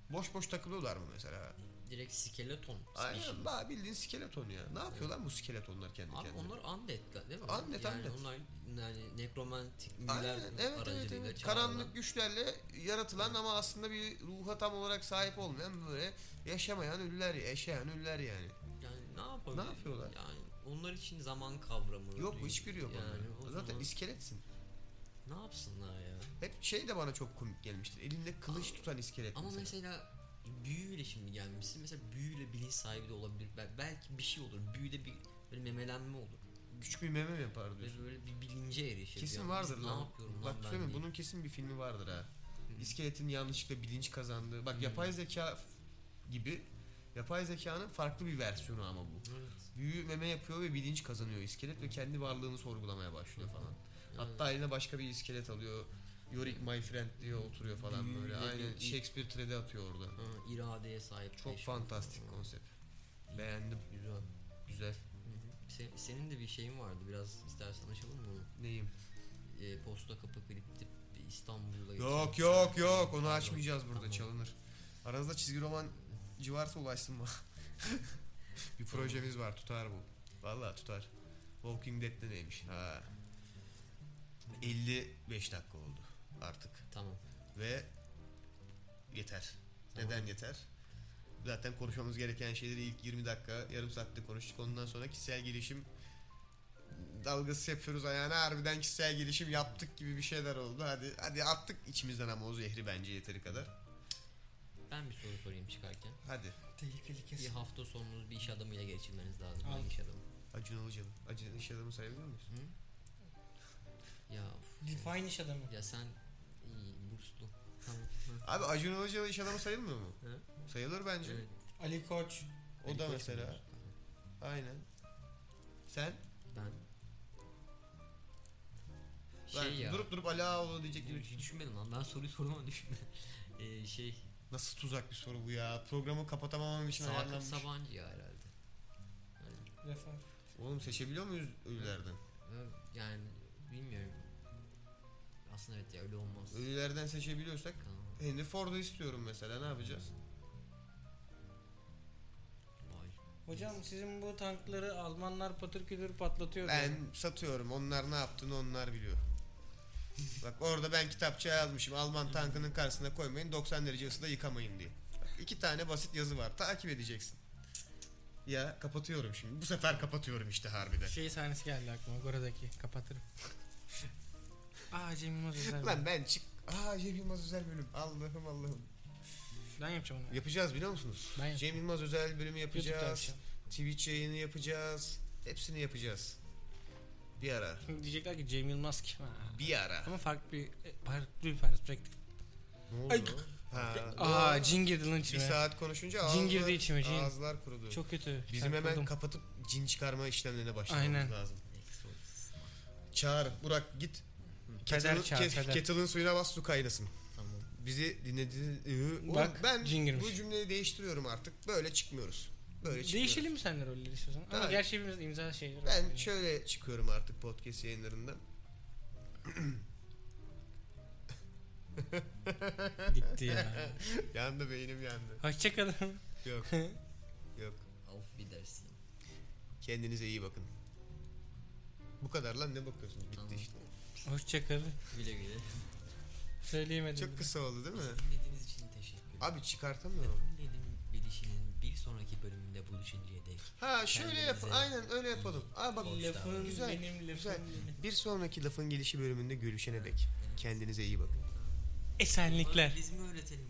Boş boş takılıyorlar mı mesela? Direkt skeleton. Aynen daha bildiğin skeleton ya. Ne yapıyor lan bu skeletonlar kendi Abi kendine? onlar undead değil mi? Undead, yani undead. onlar yani nekromantik Aynen, evet evet evet. Karanlık güçlerle yaratılan ama aslında bir ruha tam olarak sahip olmayan böyle yaşamayan ölüler, yaşayan ölüler yani. Yani ne yapabilir? Ne yapıyorlar? Yani onlar için zaman kavramı. Yok duygu- hiçbiri yok yani Zaten zaman iskeletsin. ne yapsınlar ya? Hep şey de bana çok komik gelmiştir. Elinde kılıç tutan iskelet Ama mesela. mesela büyüyle şimdi gelmişsin. Mesela büyüyle bilinç sahibi de olabilir. Bel- Belki bir şey olur. Büyüde bir böyle memelenme olur. Küçük bir meme mi yapar diyorsun? Ve böyle bir bilince erişir. Kesin Yani vardır biz lan. Ne yapıyorum Bak lan söyleyeyim bunun kesin bir filmi vardır ha. İskeletin yanlışlıkla bilinç kazandığı. Bak yapay zeka gibi yapay zekanın farklı bir versiyonu ama bu. Evet. Büyü meme yapıyor ve bilinç kazanıyor iskelet ve kendi varlığını sorgulamaya başlıyor falan. Hatta eline başka bir iskelet alıyor. Yorick my friend diye oturuyor falan Büyüyle böyle. Aynen Shakespeare trade atıyor orada. Ha, iradeye sahip. Çok fantastik konsept. Beğendim. Güzel. Güzel. Hı hı. Se- senin de bir şeyin vardı. Biraz istersen açalım mı onu? Neyim? E, posta kapı klipti İstanbul'da. Yok geçen- yok yok onu açmayacağız burada Tamam. çalınır. Aranızda çizgi roman civarsa ulaşsın bana. bir projemiz var tutar bu. Vallahi tutar. Walking Dead'de neymiş? Ha. 55 dakika oldu artık. Tamam. Ve yeter. Tamam. Neden yeter? Zaten konuşmamız gereken şeyleri ilk 20 dakika, yarım saatte konuştuk. Ondan sonra kişisel gelişim dalgası yapıyoruz ayağına harbiden kişisel gelişim yaptık gibi bir şeyler oldu. Hadi hadi attık içimizden ama o zehri bence yeteri kadar. Ben bir soru sorayım çıkarken. Hadi. Tehlikeli Bir kesin. hafta sonunuzu bir iş adamıyla geçirmeniz lazım. Hangi iş adamı? Acun Ilıcalı. Acun iş adamı sayabilir miyiz? Ya of. Define iş adamı. Ya sen iyi burslu. Tamam. Abi Acun Ilıcalı iş adamı sayılmıyor mu? Hı. Sayılır bence. Evet. Ali Koç. O Ali da Koç mesela. biliyoruz. Aynen. Sen? Ben Ben şey ya. durup durup Ali Ağaoğlu diyecek gibi. Hiç düşünmedim lan. Ben soruyu ama düşünmedim. Ee, şey Nasıl tuzak bir soru bu ya? Programı kapatamamam için Sakıp ayarlanmış. Sabancı ya herhalde. Refah. Oğlum seçebiliyor muyuz ölülerden? Evet, Yani. Aslında evet ya öyle olmaz. Ölülerden seçebiliyorsak Tamam. Henry Ford'u istiyorum mesela ne yapacağız? Vay. Hocam sizin bu tankları Almanlar patır kütür patlatıyor. Ben diyor. satıyorum. Onlar ne yaptığını onlar biliyor. Bak orada ben kitapçıya yazmışım. Alman tankının karşısına koymayın. 90 derece ısıda yıkamayın diye. Bak, iki tane basit yazı var. Takip edeceksin. Ya kapatıyorum şimdi. Bu sefer kapatıyorum işte harbiden. Şey sahnesi geldi aklıma. Goradaki. Kapatırım. Aa Cem Yılmaz özel. Lan ben çık. Aa Cem Yılmaz özel bölüm. Allah'ım Allah'ım. Ben yapacağım onu. Yapacağız biliyor musunuz? Ben yapacağım. Cem Yılmaz özel bölümü YouTube'da yapacağız. yapacağım. Twitch yayını yapacağız. Hepsini yapacağız. Bir ara. Diyecekler ki Cem Yılmaz kim? Ha. Bir ara. Ama farklı bir farklı bir perspektif. Ne oldu? Ay, Ha, Aa cin girdi lan Bir içime. saat konuşunca Cin ağızlar, girdi içime, cin. ağızlar kurudu. Çok kötü. Bizim hemen Çarpıldım. kapatıp cin çıkarma işlemlerine başlamamız Aynen. lazım. Çağır Burak git. Kettle'ın, çağır, ke- peder. kettle'ın suyuna bas su kaynasın. Tamam. Bizi dinlediğiniz... Bak, ben cin girmiş. bu cümleyi değiştiriyorum artık. Böyle çıkmıyoruz. Böyle çıkmıyoruz. Değişelim mi senle rolleri istiyorsan? Ama Tamam. gerçi hepimiz imza şeyleri Ben var. şöyle çıkıyorum artık podcast yayınlarından. Gitti ya. yandı beynim yandı. Hoşçakalın. Yok. Yok. Auf Wiedersehen. Kendinize iyi bakın. Bu kadar lan ne bakıyorsunuz? Bitti Tamam. işte. Hoşçakalın. Güle güle. Söyleyemedim. Çok kısa oldu değil mi? Dinlediğiniz için teşekkür ederim. Abi çıkartamıyorum. Lafın Bilişinin bir sonraki bölümünde buluşuncaya dek. Ha şöyle yap. Kendinize Aynen öyle yapalım. Aa bak Lafın Güzel, benim lafım güzel. bir sonraki lafın gelişi bölümünde görüşene dek. Kendinize iyi bakın. Esenlikler. Biz mi öğretelim?